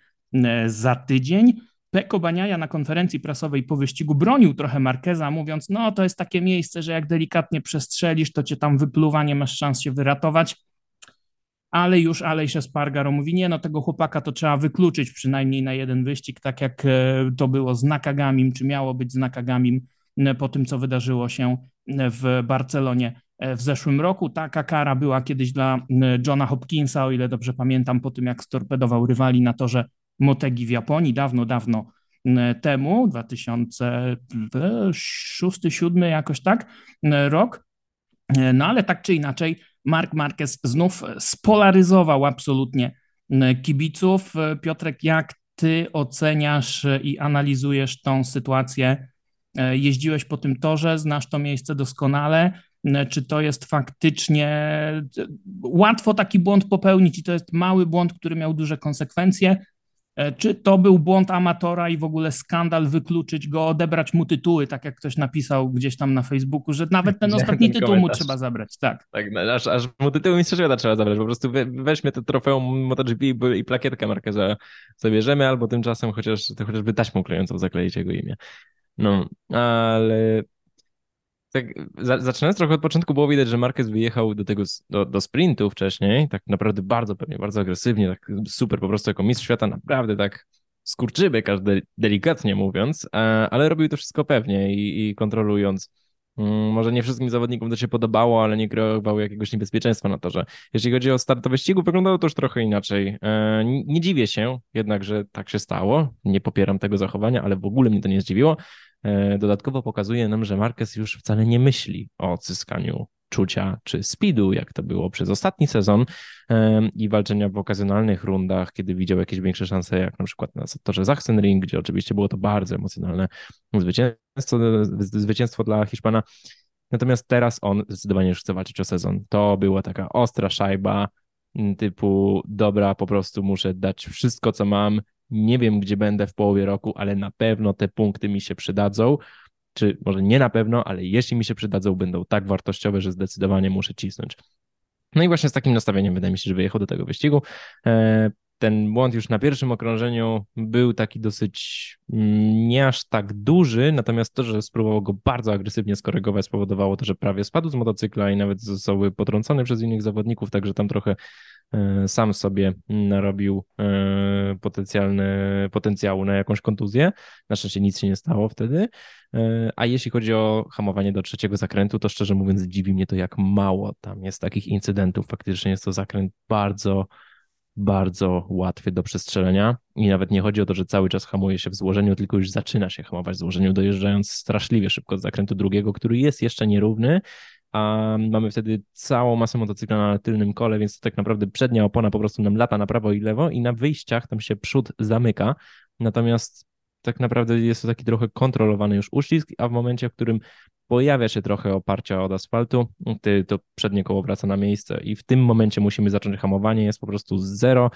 za tydzień. Peko Baniaja na konferencji prasowej po wyścigu bronił trochę Markeza, mówiąc, no to jest takie miejsce, że jak delikatnie przestrzelisz, to cię tam wypluwa, nie masz szans się wyratować. Ale już Alejsz Espargaro mówi, nie no, tego chłopaka to trzeba wykluczyć przynajmniej na jeden wyścig, tak jak e, to było z Nakagamim, czy miało być z Nakagamim e, po tym, co wydarzyło się e, w Barcelonie w zeszłym roku. Taka kara była kiedyś dla Johna Hopkinsa, o ile dobrze pamiętam, po tym jak storpedował rywali na torze Motegi w Japonii dawno, dawno temu, 2006-2007 jakoś tak, rok. No ale tak czy inaczej, Mark Marquez znów spolaryzował absolutnie kibiców. Piotrek, jak ty oceniasz i analizujesz tą sytuację? Jeździłeś po tym torze, znasz to miejsce doskonale. Czy to jest faktycznie łatwo taki błąd popełnić i to jest mały błąd, który miał duże konsekwencje? E, czy to był błąd amatora i w ogóle skandal wykluczyć go, odebrać mu tytuły, tak jak ktoś napisał gdzieś tam na Facebooku, że nawet ten [laughs] ostatni ten tytuł mu trzeba zabrać, tak. Tak, aż, aż mu tytuł mistrza świata trzeba zabrać, po prostu weźmy to trofeum MotoGP i plakietkę Marqueza zabierzemy, albo tymczasem chociaż, chociażby taśmą klejącą zakleić jego imię. No, ale tak, zaczynając trochę od początku, było widać, że Marquez wyjechał do tego, do, do sprintu wcześniej, tak naprawdę bardzo pewnie, bardzo agresywnie, tak super po prostu jako mistrz świata, naprawdę tak skurczyby, każdy delikatnie mówiąc, ale robił to wszystko pewnie i, i kontrolując. Mm, może nie wszystkim zawodnikom to się podobało, ale nie kreowało jakiegoś niebezpieczeństwa na torze. Jeśli chodzi o start wyścigu, wyglądało to już trochę inaczej. E, nie dziwię się jednak, że tak się stało. Nie popieram tego zachowania, ale w ogóle mnie to nie zdziwiło. E, dodatkowo pokazuje nam, że Marquez już wcale nie myśli o odzyskaniu czucia czy speedu, jak to było przez ostatni sezon i walczenia w okazjonalnych rundach, kiedy widział jakieś większe szanse, jak na przykład na sektorze Sachsenring, gdzie oczywiście było to bardzo emocjonalne zwycięstwo, zwycięstwo dla Hiszpana. Natomiast teraz on zdecydowanie już chce walczyć o sezon. To była taka ostra szajba, typu dobra, po prostu muszę dać wszystko, co mam. Nie wiem, gdzie będę w połowie roku, ale na pewno te punkty mi się przydadzą czy może nie na pewno, ale jeśli mi się przydadzą, będą tak wartościowe, że zdecydowanie muszę cisnąć. No i właśnie z takim nastawieniem wydaje mi się, że wyjechał do tego wyścigu. Ten błąd już na pierwszym okrążeniu był taki dosyć mm, nie aż tak duży, natomiast to, że spróbował go bardzo agresywnie skorygować, spowodowało to, że prawie spadł z motocykla i nawet został potrącony przez innych zawodników, także tam trochę e, sam sobie narobił e, potencjalny, potencjału na jakąś kontuzję. Na szczęście nic się nie stało wtedy. E, a jeśli chodzi o hamowanie do trzeciego zakrętu, to szczerze mówiąc dziwi mnie to, jak mało tam jest takich incydentów. Faktycznie jest to zakręt bardzo bardzo łatwy do przestrzelenia. I nawet nie chodzi o to, że cały czas hamuje się w złożeniu, tylko już zaczyna się hamować w złożeniu, dojeżdżając straszliwie szybko z zakrętu drugiego, który jest jeszcze nierówny, a mamy wtedy całą masę motocykla na tylnym kole, więc to tak naprawdę przednia opona po prostu nam lata na prawo i lewo i na wyjściach tam się przód zamyka, natomiast tak naprawdę jest to taki trochę kontrolowany już uścisk, a w momencie, w którym pojawia się trochę oparcia od asfaltu, to przednie koło wraca na miejsce i w tym momencie musimy zacząć hamowanie, jest po prostu zero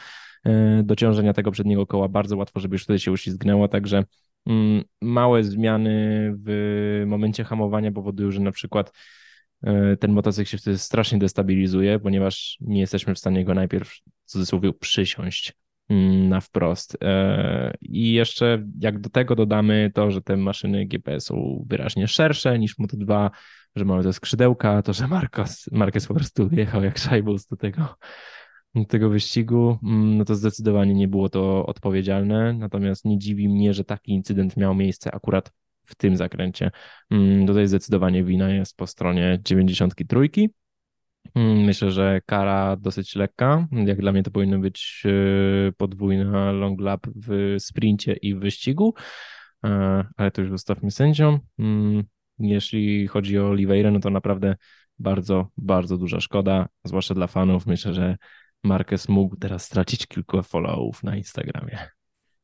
e, dociążenia tego przedniego koła, bardzo łatwo, żeby już wtedy się uślizgnęło, także mm, małe zmiany w momencie hamowania powodują, że na przykład e, ten motocykl się wtedy strasznie destabilizuje, ponieważ nie jesteśmy w stanie go najpierw w cudzysłowie przysiąść na wprost. E, I jeszcze jak do tego dodamy to, że te maszyny GPS są wyraźnie szersze niż Moto 2, że mamy te skrzydełka, to że Marcos, Marquez po prostu jechał jak szajbus do tego, do tego wyścigu, mm, no to zdecydowanie nie było to odpowiedzialne. Natomiast nie dziwi mnie, że taki incydent miał miejsce akurat w tym zakręcie. Mm, tutaj zdecydowanie wina jest po stronie 93. Mm, myślę, że kara dosyć lekka. Jak dla mnie to powinno być e, podwójna long lap w sprincie i w wyścigu, e, ale to już zostawmy sędziom. Mm, jeśli chodzi o Oliveira, no to naprawdę bardzo, bardzo duża szkoda, zwłaszcza dla fanów. Myślę, że Marquez mógł teraz stracić kilku followów na Instagramie.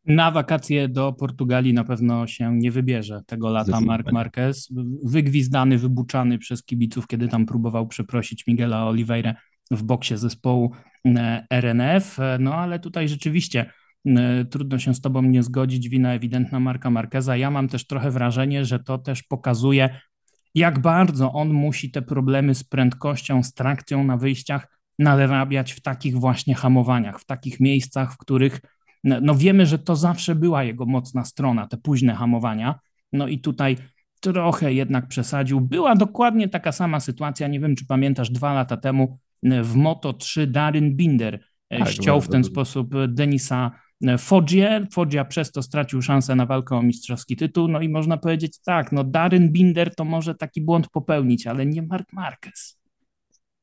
Na wakacje do Portugalii na pewno się nie wybierze tego lata Mark Marquez. Wygwizdany, wybuczany przez kibiców, kiedy tam próbował przeprosić Miguela Oliveira w boksie zespołu e, RNF. No ale tutaj rzeczywiście e, trudno się z tobą nie zgodzić. Wina ewidentna Marka Marqueza. Ja mam też trochę wrażenie, że to też pokazuje, jak bardzo on musi te problemy z prędkością, z trakcją na wyjściach nadrabiać w takich właśnie hamowaniach, w takich miejscach, w których no, no wiemy, że to zawsze była jego mocna strona, te późne hamowania. No i tutaj trochę jednak przesadził. Była dokładnie taka sama sytuacja, nie wiem czy pamiętasz, dwa lata temu w Moto 3 Daryn Binder e, tak, ściął w ten sposób Denisa e, Foggia. Foggia przez to stracił szansę na walkę o mistrzowski tytuł. No i można powiedzieć tak, no Daryn Binder to może taki błąd popełnić, ale nie Mark Marquez.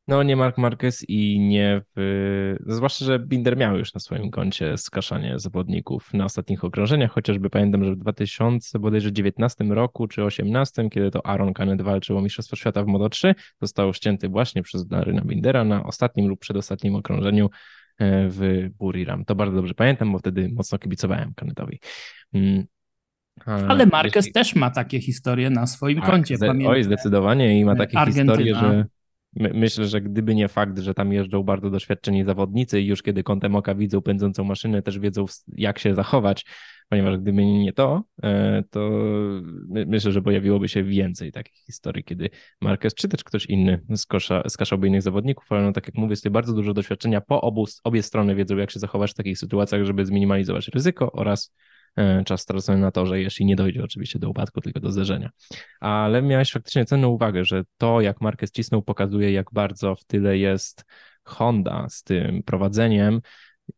No nie Mark Marquez i nie w... Zwłaszcza, że Binder miał już na swoim koncie skaszanie zawodników na ostatnich okrążeniach, chociażby pamiętam, że w 2019 roku czy 2018, kiedy to Aaron Canet walczył o Mistrzostwo Świata w Moto3, został ścięty właśnie przez Daryna Bindera na ostatnim lub przedostatnim okrążeniu e, w Buriram. To bardzo dobrze pamiętam, bo wtedy mocno kibicowałem Canetowi. Mm, ale Marquez Jeśli... też ma takie historie na swoim tak, koncie. Oj, zdecydowanie i ma takie Argentyna. historie, że Myślę, że gdyby nie fakt, że tam jeżdżą bardzo doświadczeni zawodnicy i już kiedy kątem oka widzą pędzącą maszynę, też wiedzą jak się zachować, ponieważ gdyby nie to, e, to myślę, że pojawiłoby się więcej takich historii, kiedy Marquez czy też ktoś inny skosza, skaszałby innych zawodników, ale no tak jak mówię, jest tutaj bardzo dużo doświadczenia, po obu, obie strony wiedzą jak się zachować w takich sytuacjach, żeby zminimalizować ryzyko oraz czas stracony na torze, jeśli nie dojdzie oczywiście do upadku, tylko do zderzenia. Ale miałeś faktycznie cenną uwagę, że to, jak Marquez cisnął, pokazuje, jak bardzo w tyle jest Honda z tym prowadzeniem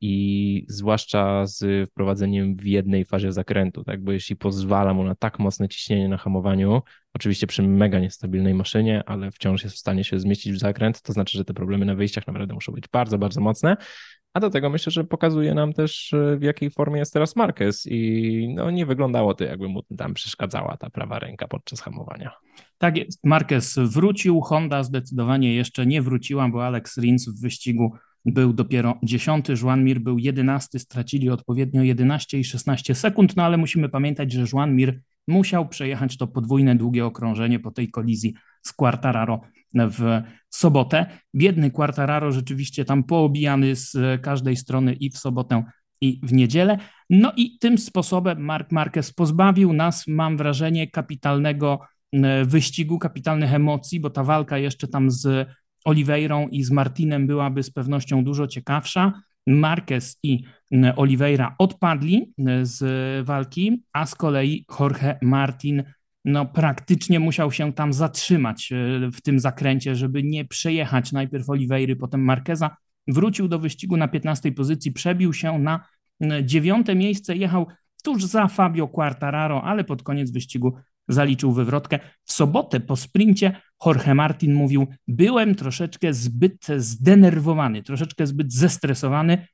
i zwłaszcza z wprowadzeniem w jednej fazie zakrętu, tak, bo jeśli pozwala mu na tak mocne ciśnienie na hamowaniu, oczywiście przy mega niestabilnej maszynie, ale wciąż jest w stanie się zmieścić w zakręt, to znaczy, że te problemy na wyjściach naprawdę muszą być bardzo, bardzo mocne. A do tego myślę, że pokazuje nam też, w jakiej formie jest teraz Marquez i no, nie wyglądało to, jakby mu tam przeszkadzała ta prawa ręka podczas hamowania. Tak jest, Marquez wrócił, Honda zdecydowanie jeszcze nie wróciła, bo Alex Rins w wyścigu był dopiero dziesiąty, Juan Mir był jedenasty, stracili odpowiednio 11 i 16 sekund, no ale musimy pamiętać, że Juan Mir musiał przejechać to podwójne długie okrążenie po tej kolizji z Quartararo w sobotę. Biedny Quartararo rzeczywiście tam poobijany z każdej strony i w sobotę i w niedzielę. No i tym sposobem Mark Marquez pozbawił nas, mam wrażenie, kapitalnego e, wyścigu, kapitalnych emocji, bo ta walka jeszcze tam z Oliveirą i z Martinem byłaby z pewnością dużo ciekawsza. Marquez i Oliveira odpadli z walki, a z kolei Jorge Martin no, praktycznie musiał się tam zatrzymać e, w tym zakręcie, żeby nie przejechać najpierw Oliweiry, potem Marqueza. Wrócił do wyścigu na 15 pozycji, przebił się na dziewiąte miejsce, jechał tuż za Fabio Quartararo, ale pod koniec wyścigu zaliczył wywrotkę. W sobotę po sprincie Jorge Martin mówił: Byłem troszeczkę zbyt zdenerwowany, troszeczkę zbyt zestresowany.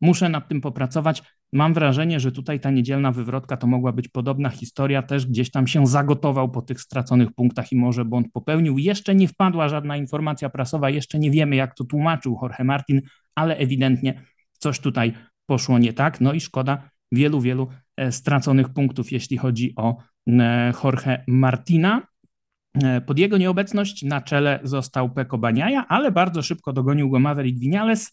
Muszę nad tym popracować. Mam wrażenie, że tutaj ta niedzielna wywrotka to mogła być podobna historia, też gdzieś tam się zagotował po tych straconych punktach i może błąd popełnił. Jeszcze nie wpadła żadna informacja prasowa, jeszcze nie wiemy, jak to tłumaczył Jorge Martin, ale ewidentnie coś tutaj poszło nie tak. No i szkoda wielu, wielu e, straconych punktów, jeśli chodzi o e, Jorge Martina. E, pod jego nieobecność na czele został Peko Baniaja, ale bardzo szybko dogonił go Maverick Vinales.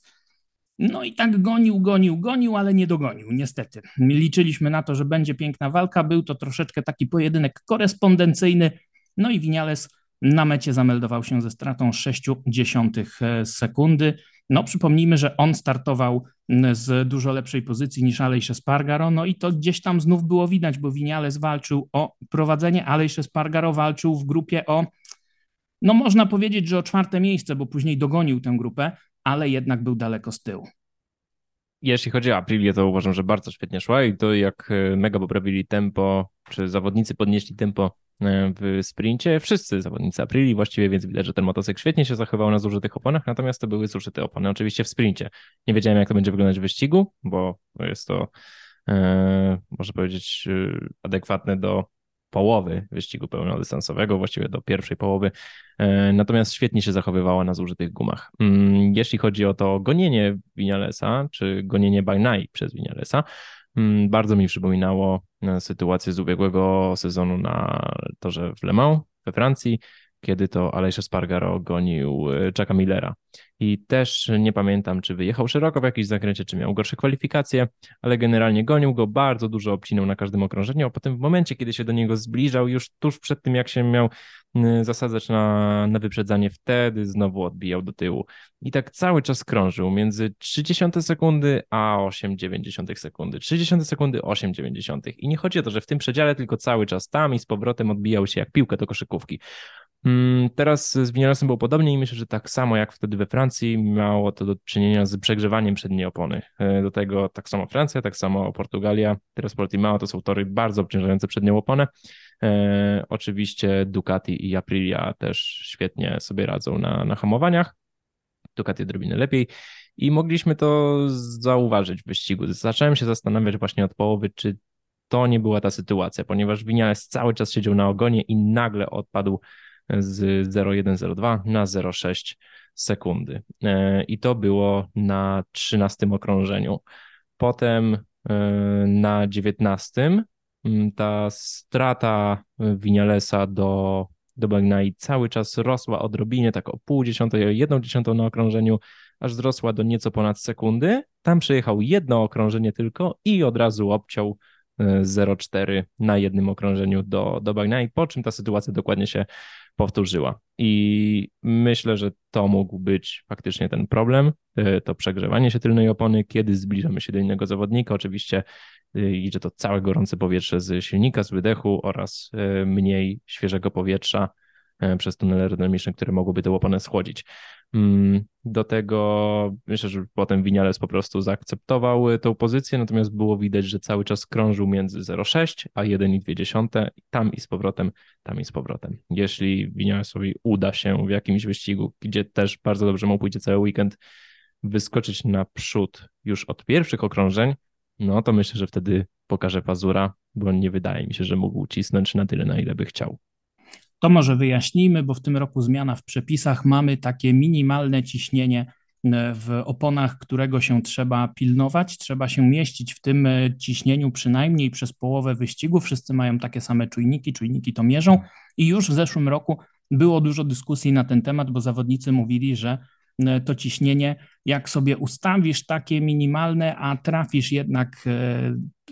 No i tak gonił, gonił, gonił, ale nie dogonił, niestety. Liczyliśmy na to, że będzie piękna walka. Był to troszeczkę taki pojedynek korespondencyjny. No i Vinales na mecie zameldował się ze stratą 0,6 sekundy. No przypomnijmy, że on startował z dużo lepszej pozycji niż Alejsz Spargaro, no i to gdzieś tam znów było widać, bo Winiales walczył o prowadzenie, Alejsz Spargaro walczył w grupie o, no można powiedzieć, że o czwarte miejsce, bo później dogonił tę grupę, ale jednak był daleko z tyłu. Jeśli chodzi o Aprilię, to uważam, że bardzo świetnie szła i to jak e, mega poprawili tempo, czy zawodnicy podnieśli tempo w sprincie, wszyscy zawodnicy Aprili właściwie, więc widać, że ten motocykl świetnie się zachował na zużytych oponach, natomiast to były zużyte opony oczywiście w sprincie. Nie wiedziałem, jak to będzie wyglądać w wyścigu, bo jest to, e, można powiedzieć, e, adekwatne do połowy wyścigu pełnodystansowego, właściwie do pierwszej połowy, e, natomiast świetnie się zachowywała na zużytych gumach. Mm, jeśli chodzi o to gonienie Vinalesa, czy gonienie night przez Vinalesa, bardzo mi przypominało e, sytuację z ubiegłego sezonu na torze w Le Mans we Francji, kiedy to Alejsze Spargaro gonił e, Chucka Millera. I też nie pamiętam, czy wyjechał szeroko w jakimś zakręcie, czy miał gorsze kwalifikacje, ale generalnie gonił go, bardzo dużo obcinał na każdym okrążeniu, a potem w momencie, kiedy się do niego zbliżał, już tuż przed tym, jak się miał zasadzać na, na wyprzedzanie, wtedy znowu odbijał do tyłu. I tak cały czas krążył między 30 sekundy a 8,9 sekundy. 30 sekundy, 8,9. I nie chodzi o to, że w tym przedziale, tylko cały czas tam i z powrotem odbijał się jak piłkę do koszykówki. Mm, teraz z Vinalesem było podobnie i myślę, że tak samo jak wtedy we Francji miało to do czynienia z przegrzewaniem przedniej opony. E, do tego tak samo Francja, tak samo Portugalia, teraz Portimao to są tory bardzo obciążające przednią oponę. E, oczywiście Ducati i Aprilia też świetnie sobie radzą na, na hamowaniach. Ducati odrobinę lepiej i mogliśmy to zauważyć w wyścigu. Zacząłem się zastanawiać właśnie od połowy, czy to nie była ta sytuacja, ponieważ Vinales cały czas siedział na ogonie i nagle odpadł z 0,102 na 0,6 sekundy. E, I to było na 13 okrążeniu. Potem e, na 19 mm, ta strata Winialesa do, do Bagnai cały czas rosła odrobinie, tak o pół dziesiątej, jedną dziesiątą na okrążeniu, aż wzrosła do nieco ponad sekundy. Tam przejechał jedno okrążenie tylko i od razu obciął 0,4 e, na jednym okrążeniu do, do Bagnai, po czym ta sytuacja dokładnie się powtórzyła. I myślę, że to mógł być faktycznie ten problem, e, to przegrzewanie się tylnej opony, kiedy zbliżamy się do innego zawodnika. Oczywiście e, idzie to całe gorące powietrze z silnika, z wydechu oraz e, mniej świeżego powietrza przez tunel aerodynamiczny, które mogłyby tę oponę schłodzić. Mm, do tego myślę, że potem Winiales po prostu zaakceptował tą pozycję, natomiast było widać, że cały czas krążył między 0,6 a 1,2, tam i z powrotem, tam i z powrotem. Jeśli Winialesowi uda się w jakimś wyścigu, gdzie też bardzo dobrze mu pójdzie cały weekend, wyskoczyć naprzód już od pierwszych okrążeń, no to myślę, że wtedy pokaże pazura, bo nie wydaje mi się, że mógł cisnąć na tyle, na ile by chciał. To może wyjaśnijmy, bo w tym roku zmiana w przepisach mamy takie minimalne ciśnienie e, w oponach, którego się trzeba pilnować. Trzeba się mieścić w tym e, ciśnieniu przynajmniej przez połowę wyścigu. Wszyscy mają takie same czujniki, czujniki to mierzą i już w zeszłym roku było dużo dyskusji na ten temat, bo zawodnicy mówili, że e, to ciśnienie, jak sobie ustawisz takie minimalne, a trafisz jednak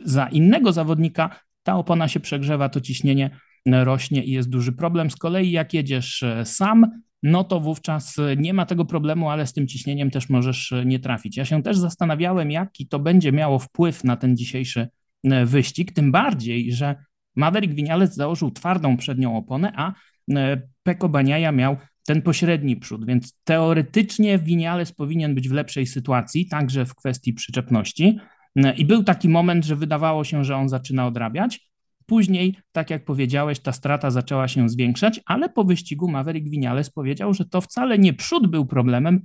za innego zawodnika, ta opona się przegrzewa, to ciśnienie rośnie i jest duży problem. Z kolei jak jedziesz e, sam, no to wówczas e, nie ma tego problemu, ale z tym ciśnieniem też możesz e, nie trafić. Ja się też zastanawiałem, jaki to będzie miało wpływ na ten dzisiejszy wyścig, tym bardziej, że Maverick Vinales założył twardą przednią oponę, a Peko Baniaja miał ten pośredni przód, więc teoretycznie Vinales powinien być w lepszej sytuacji, także w kwestii przyczepności. I był taki moment, że wydawało się, że on zaczyna odrabiać, Później, tak jak powiedziałeś, ta strata zaczęła się zwiększać, ale po wyścigu Maverick Vinales powiedział, że to wcale nie przód był problemem,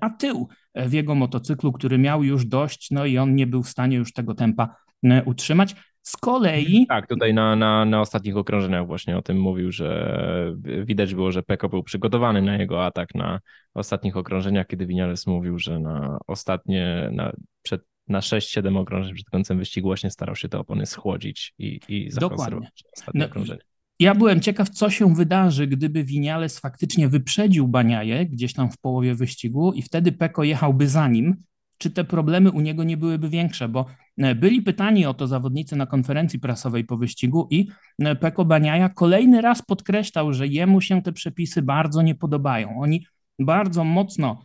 a tył w jego motocyklu, który miał już dość, no i on nie był w stanie już tego tempa e, utrzymać. Z kolei. Tak, tutaj na, na, na ostatnich okrążeniach właśnie o tym mówił, że widać było, że Peko był przygotowany na jego atak na ostatnich okrążeniach, kiedy Vinales mówił, że na ostatnie, na, przed na 6-7 okrążeń przed końcem wyścigu właśnie starał się te opony schłodzić i, i zakonserwować ostatnie no, okrążenie. Ja byłem ciekaw, co się wydarzy, gdyby Winiales faktycznie wyprzedził Baniaje gdzieś tam w połowie wyścigu i wtedy Peko jechałby za nim, czy te problemy u niego nie byłyby większe, bo e, byli pytani o to zawodnicy na konferencji prasowej po wyścigu i e, Peko Baniaja kolejny raz podkreślał, że jemu się te przepisy bardzo nie podobają. Oni bardzo mocno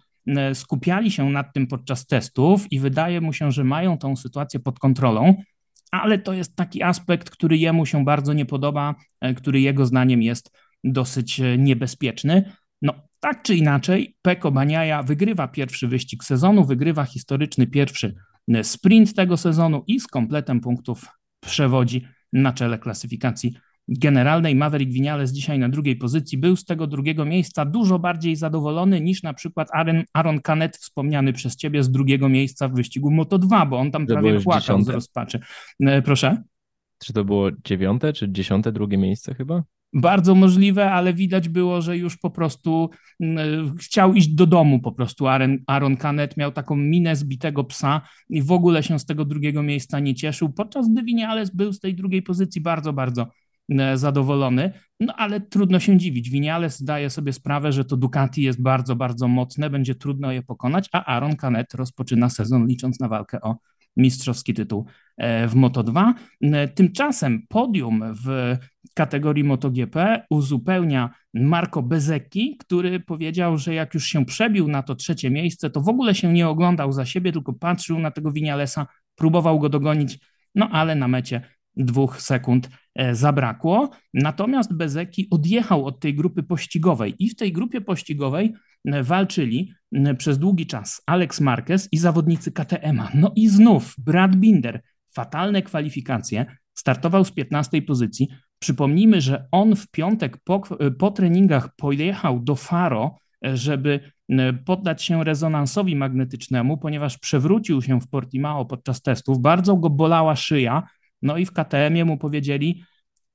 skupiali się nad tym podczas testów i wydaje mu się, że mają tą sytuację pod kontrolą, ale to jest taki aspekt, który jemu się bardzo nie podoba, e, który jego zdaniem jest dosyć e, niebezpieczny. No, tak czy inaczej, Peko Baniaja wygrywa pierwszy wyścig sezonu, wygrywa historyczny pierwszy sprint tego sezonu i z kompletem punktów przewodzi na czele klasyfikacji generalnej. Maverick Vinales dzisiaj na drugiej pozycji był z tego drugiego miejsca dużo bardziej zadowolony niż na przykład Aaron, Aaron Canet, wspomniany przez ciebie z drugiego miejsca w wyścigu Moto2, bo on tam prawie płakał dziesiąte? z rozpaczy. E, proszę? Czy to było dziewiąte czy dziesiąte drugie miejsce chyba? Bardzo możliwe, ale widać było, że już po prostu e, chciał iść do domu po prostu. Aaron, Aaron Canet miał taką minę zbitego psa i w ogóle się z tego drugiego miejsca nie cieszył, podczas gdy Vinales był z tej drugiej pozycji bardzo, bardzo zadowolony, no ale trudno się dziwić. Vinales zdaje sobie sprawę, że to Ducati jest bardzo, bardzo mocne, będzie trudno je pokonać, a Aaron Canet rozpoczyna sezon licząc na walkę o mistrzowski tytuł e, w Moto2. E, tymczasem podium w kategorii MotoGP uzupełnia Marco Bezecchi, który powiedział, że jak już się przebił na to trzecie miejsce, to w ogóle się nie oglądał za siebie, tylko patrzył na tego Vinalesa, próbował go dogonić, no ale na mecie dwóch sekund e, zabrakło. Natomiast Bezeki odjechał od tej grupy pościgowej i w tej grupie pościgowej e, walczyli przez długi czas Alex Marquez i zawodnicy KTM-a. No i znów Brad Binder, fatalne kwalifikacje, startował z 15 pozycji. Przypomnijmy, że on w piątek po, e, po treningach pojechał do Faro, żeby poddać się rezonansowi magnetycznemu, ponieważ przewrócił się w Portimao podczas testów. Bardzo go bolała szyja, no i w KTM-ie mu powiedzieli,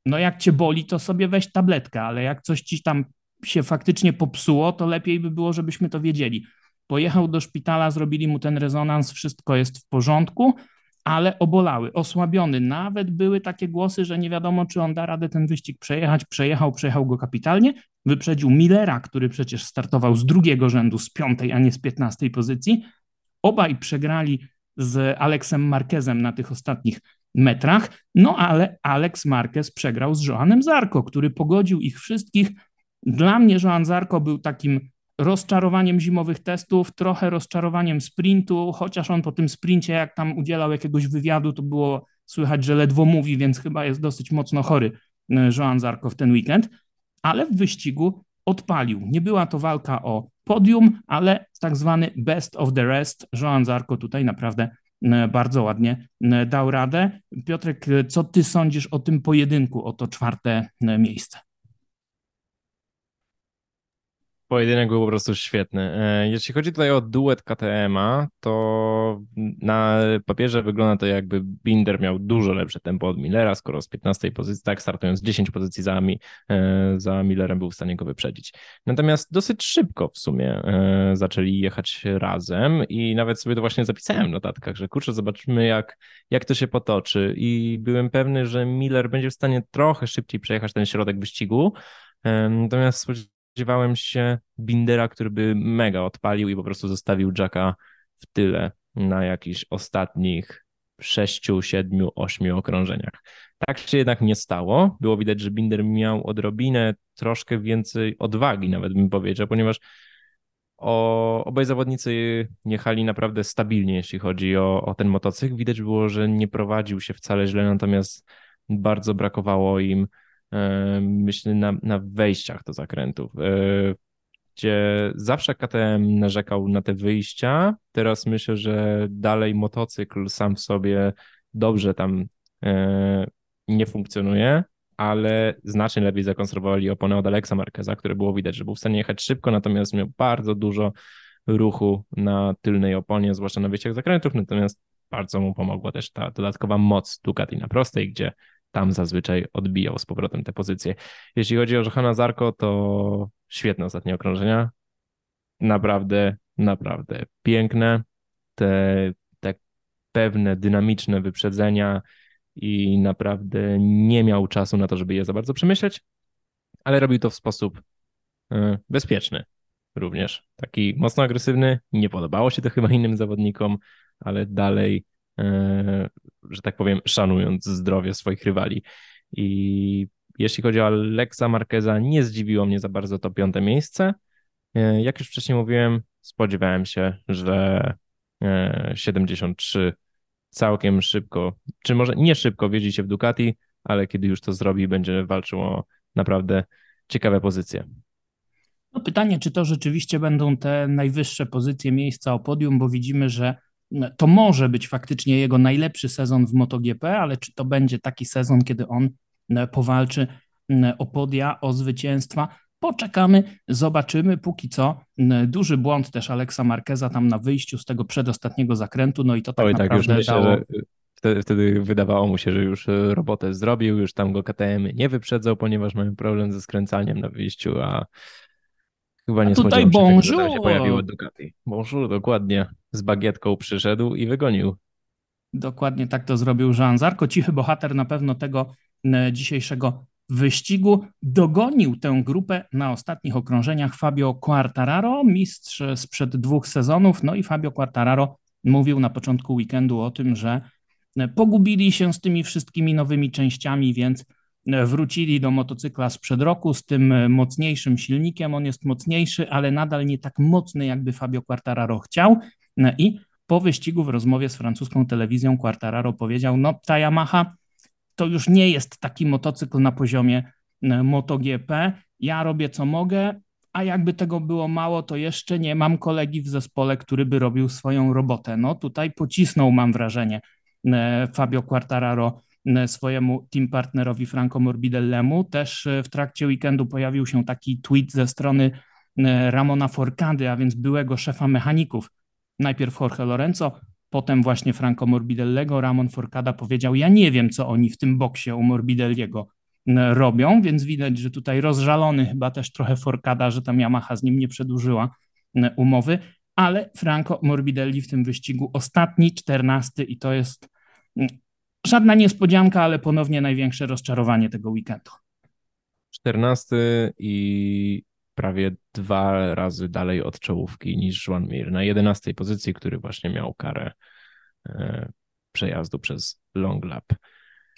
no jak cię boli, to sobie weź tabletkę, ale jak coś ci tam się faktycznie popsuło, to lepiej by było, żebyśmy to wiedzieli. Pojechał do szpitala, zrobili mu ten rezonans, wszystko jest w porządku, ale obolały, osłabiony. Nawet były takie głosy, że nie wiadomo, czy on da radę ten wyścig przejechać. Przejechał, przejechał go kapitalnie. Wyprzedził Millera, który przecież startował z drugiego rzędu, z piątej, a nie z piętnastej pozycji. Obaj przegrali z Aleksem Marquezem na tych ostatnich metrach. No ale Alex Marquez przegrał z Joanem Zarko, który pogodził ich wszystkich. Dla mnie Joan Zarko był takim rozczarowaniem zimowych testów, trochę rozczarowaniem sprintu, chociaż on po tym sprincie, jak tam udzielał jakiegoś wywiadu, to było słychać, że ledwo mówi, więc chyba jest dosyć mocno chory e, Joan Zarko w ten weekend, ale w wyścigu odpalił. Nie była to walka o podium, ale tak zwany best of the rest. Joan Zarko tutaj naprawdę bardzo ładnie e, dał radę. Piotrek, e, co ty sądzisz o tym pojedynku, o to czwarte miejsce? Pojedynek był po prostu świetny. E, jeśli chodzi tutaj o duet KTM-a, to na papierze wygląda to jakby Binder miał dużo lepsze tempo od Millera, skoro z 15 pozycji, tak startując 10 pozycji za, e, za Millerem był w stanie go wyprzedzić. Natomiast dosyć szybko w sumie e, zaczęli jechać razem i nawet sobie to właśnie zapisałem w notatkach, że kurczę, zobaczymy jak, jak to się potoczy i byłem pewny, że Miller będzie w stanie trochę szybciej przejechać ten środek wyścigu, natomiast spodziewałem się Bindera, który by mega odpalił i po prostu zostawił Jacka w tyle na jakichś ostatnich sześciu, siedmiu, ośmiu okrążeniach. Tak się jednak nie stało. Było widać, że Binder miał odrobinę troszkę więcej odwagi, nawet bym powiedział, ponieważ o, obaj zawodnicy jechali naprawdę stabilnie, jeśli chodzi o, o ten motocykl. Widać było, że nie prowadził się wcale źle, natomiast bardzo brakowało im myślę, na, na wejściach do zakrętów, e, gdzie zawsze KTM narzekał na te wyjścia. Teraz myślę, że dalej motocykl sam w sobie dobrze tam e, nie funkcjonuje, ale znacznie lepiej zakonserwowali oponę od Alexa Marqueza, które było widać, że był w stanie jechać szybko, natomiast miał bardzo dużo ruchu na tylnej oponie, zwłaszcza na wyjściach zakrętów, natomiast bardzo mu pomogła też ta dodatkowa moc Ducati na prostej, gdzie tam zazwyczaj odbijał z powrotem te pozycje. Jeśli chodzi o Johana Zarko, to świetne ostatnie okrążenia. Naprawdę, naprawdę piękne. Te, te pewne, dynamiczne wyprzedzenia i naprawdę nie miał czasu na to, żeby je za bardzo przemyśleć, ale robił to w sposób e, bezpieczny również. Taki mocno agresywny. Nie podobało się to chyba innym zawodnikom, ale dalej że tak powiem, szanując zdrowie swoich rywali. I jeśli chodzi o Alexa Marqueza, nie zdziwiło mnie za bardzo to piąte miejsce. E, jak już wcześniej mówiłem, spodziewałem się, że 73 e, całkiem szybko, czy może nie szybko wiedzi się w Ducati, ale kiedy już to zrobi, będzie walczył o naprawdę ciekawe pozycje. No pytanie, czy to rzeczywiście będą te najwyższe pozycje miejsca o podium, bo widzimy, że to może być faktycznie jego najlepszy sezon w MotoGP, ale czy to będzie taki sezon, kiedy on e, powalczy e, o podia, o zwycięstwa? Poczekamy, zobaczymy. Póki co e, duży błąd też Aleksa Marqueza tam na wyjściu z tego przedostatniego zakrętu, no i to tak Oj, naprawdę tak, już myślę, dało... Że wtedy, wtedy wydawało mu się, że już robotę zrobił, już tam go KTM nie wyprzedzał, ponieważ mają problem ze skręcaniem na wyjściu, a Chyba nie A tutaj bonjour. Tego, się pojawiło Ducati. Bonjour, dokładnie. Z bagietką przyszedł i wygonił. Dokładnie tak to zrobił Jean Zarko. Cichy bohater na pewno tego e, dzisiejszego wyścigu. Dogonił tę grupę na ostatnich okrążeniach Fabio Quartararo, mistrz sprzed dwóch sezonów. No i Fabio Quartararo mówił na początku weekendu o tym, że e, pogubili się z tymi wszystkimi nowymi częściami, więc wrócili do motocykla sprzed roku z tym e, mocniejszym silnikiem. On jest mocniejszy, ale nadal nie tak mocny, jakby Fabio Quartararo chciał. E, I po wyścigu w rozmowie z francuską telewizją Quartararo powiedział: No, ta Yamaha to już nie jest taki motocykl na poziomie e, MotoGP. Ja robię co mogę, a jakby tego było mało, to jeszcze nie mam kolegi w zespole, który by robił swoją robotę. No tutaj pocisnął, mam wrażenie, Fabio Quartararo E, swojemu team partnerowi Franco Morbidellemu. Też e, w trakcie weekendu pojawił się taki tweet ze strony e, Ramona Forcady, a więc byłego szefa mechaników. Najpierw Jorge Lorenzo, potem właśnie Franco Morbidellego. Ramon Forcada powiedział: Ja nie wiem, co oni w tym boksie u Morbidelliego robią, więc widać, że tutaj rozżalony chyba też trochę Forcada, że tam Yamaha z nim nie przedłużyła umowy, ale Franco Morbidelli w tym wyścigu ostatni, czternasty i to jest Żadna niespodzianka, ale ponownie największe rozczarowanie tego weekendu. 14 i prawie dwa razy dalej od czołówki niż Juan Mir na 11 pozycji, który właśnie miał karę e, przejazdu przez long lap.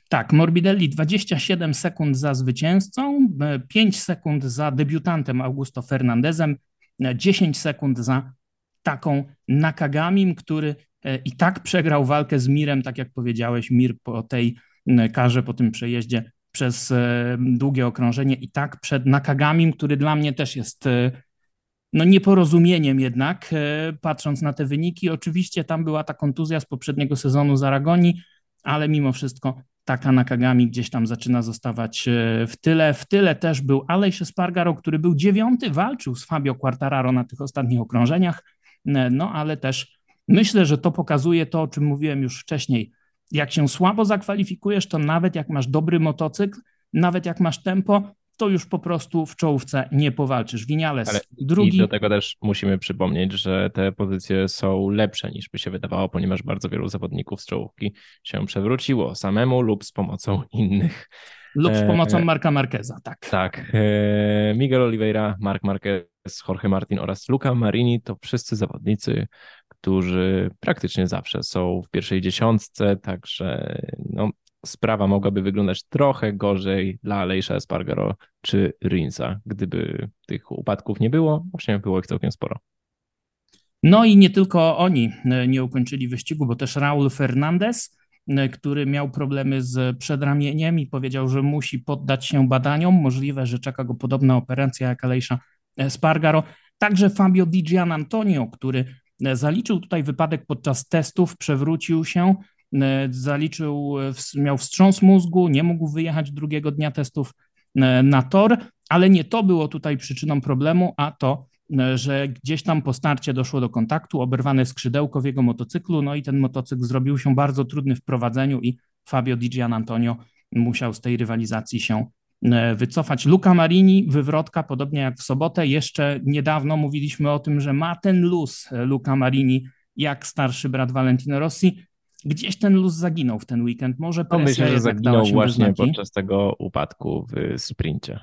Tak, Morbidelli 27 sekund za zwycięzcą, 5 e, sekund za debiutantem Augusto Fernandezem, 10 e, sekund za taką Nakagamim, który i tak przegrał walkę z Mirem, tak jak powiedziałeś, Mir po tej karze, po tym przejeździe przez e, długie okrążenie i tak przed Nakagamim, który dla mnie też jest e, no nieporozumieniem jednak, patrząc na te wyniki. Oczywiście tam była ta kontuzja z poprzedniego sezonu z Aragonii, ale mimo wszystko Taka Nakagami gdzieś tam zaczyna zostawać e, w tyle. W tyle też był Aleix Espargaro, który był dziewiąty, walczył z Fabio Quartararo na tych ostatnich okrążeniach, e, no ale też myślę, że to pokazuje to, o czym mówiłem już wcześniej. Jak się słabo zakwalifikujesz, to nawet jak masz dobry motocykl, nawet jak masz tempo, to już po prostu w czołówce nie powalczysz. Winiales Ale drugi. I do tego też musimy przypomnieć, że te pozycje są lepsze niż by się wydawało, ponieważ bardzo wielu zawodników z czołówki się przewróciło samemu lub z pomocą innych. Lub z pomocą e... Marka Marqueza, tak. Tak. E... Miguel Oliveira, Mark Marquez, Jorge Martin oraz Luca Marini to wszyscy zawodnicy, którzy praktycznie zawsze są w pierwszej dziesiątce, także no, sprawa mogłaby wyglądać trochę gorzej dla Alejsza Espargaro czy Rinsa, gdyby tych upadków nie było, właśnie było ich całkiem sporo. No i nie tylko oni e, nie ukończyli wyścigu, bo też Raul Fernandez, e, który miał problemy z przedramieniem i powiedział, że musi poddać się badaniom. Możliwe, że czeka go podobna operacja jak Alejsza Spargaro. Także Fabio Di Gian Antonio, który zaliczył tutaj wypadek podczas testów, przewrócił się, E, zaliczył, e, miał wstrząs mózgu, nie mógł wyjechać drugiego dnia testów e, na tor, ale nie to było tutaj przyczyną problemu, a to, że gdzieś tam po starcie doszło do kontaktu, oberwane skrzydełko w jego motocyklu, no i ten motocykl zrobił się bardzo trudny w prowadzeniu i Fabio Di Gian Antonio musiał z tej rywalizacji się wycofać. Luca Marini, wywrotka, podobnie jak w sobotę. Jeszcze niedawno mówiliśmy o tym, że ma ten luz Luca Marini jak starszy brat Valentino Rossi gdzieś ten luz zaginął w ten weekend. Może presja no myślę, że zaginął właśnie podczas tego upadku w sprincie.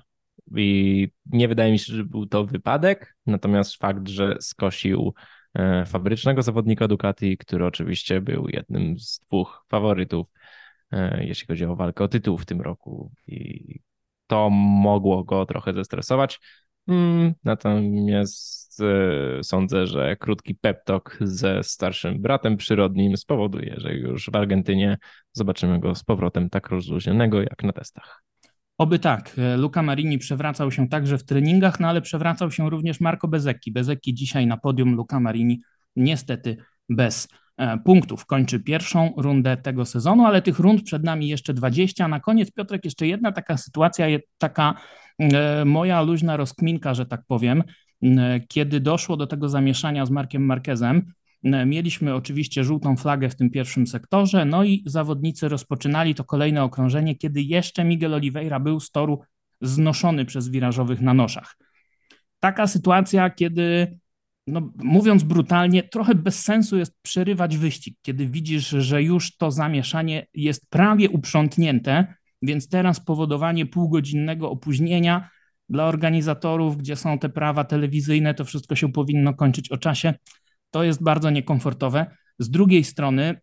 I nie wydaje mi się, że był to wypadek, natomiast fakt, że skosił e, fabrycznego zawodnika Ducati, który oczywiście był jednym z dwóch faworytów, e, jeśli chodzi o walkę o tytuł w tym roku. I to mogło go trochę zestresować. Mm, natomiast e, sądzę, że krótki peptok ze starszym bratem przyrodnim spowoduje, że już w Argentynie zobaczymy go z powrotem tak rozluźnionego jak na testach. Oby tak. Luca Marini przewracał się także w treningach, no ale przewracał się również Marco Bezecchi. Bezecchi dzisiaj na podium, Luca Marini niestety bez punktów. Kończy pierwszą rundę tego sezonu, ale tych rund przed nami jeszcze 20. Na koniec, Piotrek, jeszcze jedna taka sytuacja, taka E, moja luźna rozkminka, że tak powiem, e, kiedy doszło do tego zamieszania z Markiem Marquezem, e, mieliśmy oczywiście żółtą flagę w tym pierwszym sektorze, no i zawodnicy rozpoczynali to kolejne okrążenie, kiedy jeszcze Miguel Oliveira był z toru znoszony przez wirażowych na noszach. Taka sytuacja, kiedy no, mówiąc brutalnie, trochę bez sensu jest przerywać wyścig, kiedy widzisz, że już to zamieszanie jest prawie uprzątnięte, więc teraz powodowanie półgodzinnego opóźnienia dla organizatorów, gdzie są te prawa telewizyjne, to wszystko się powinno kończyć o czasie. To jest bardzo niekomfortowe. Z drugiej strony,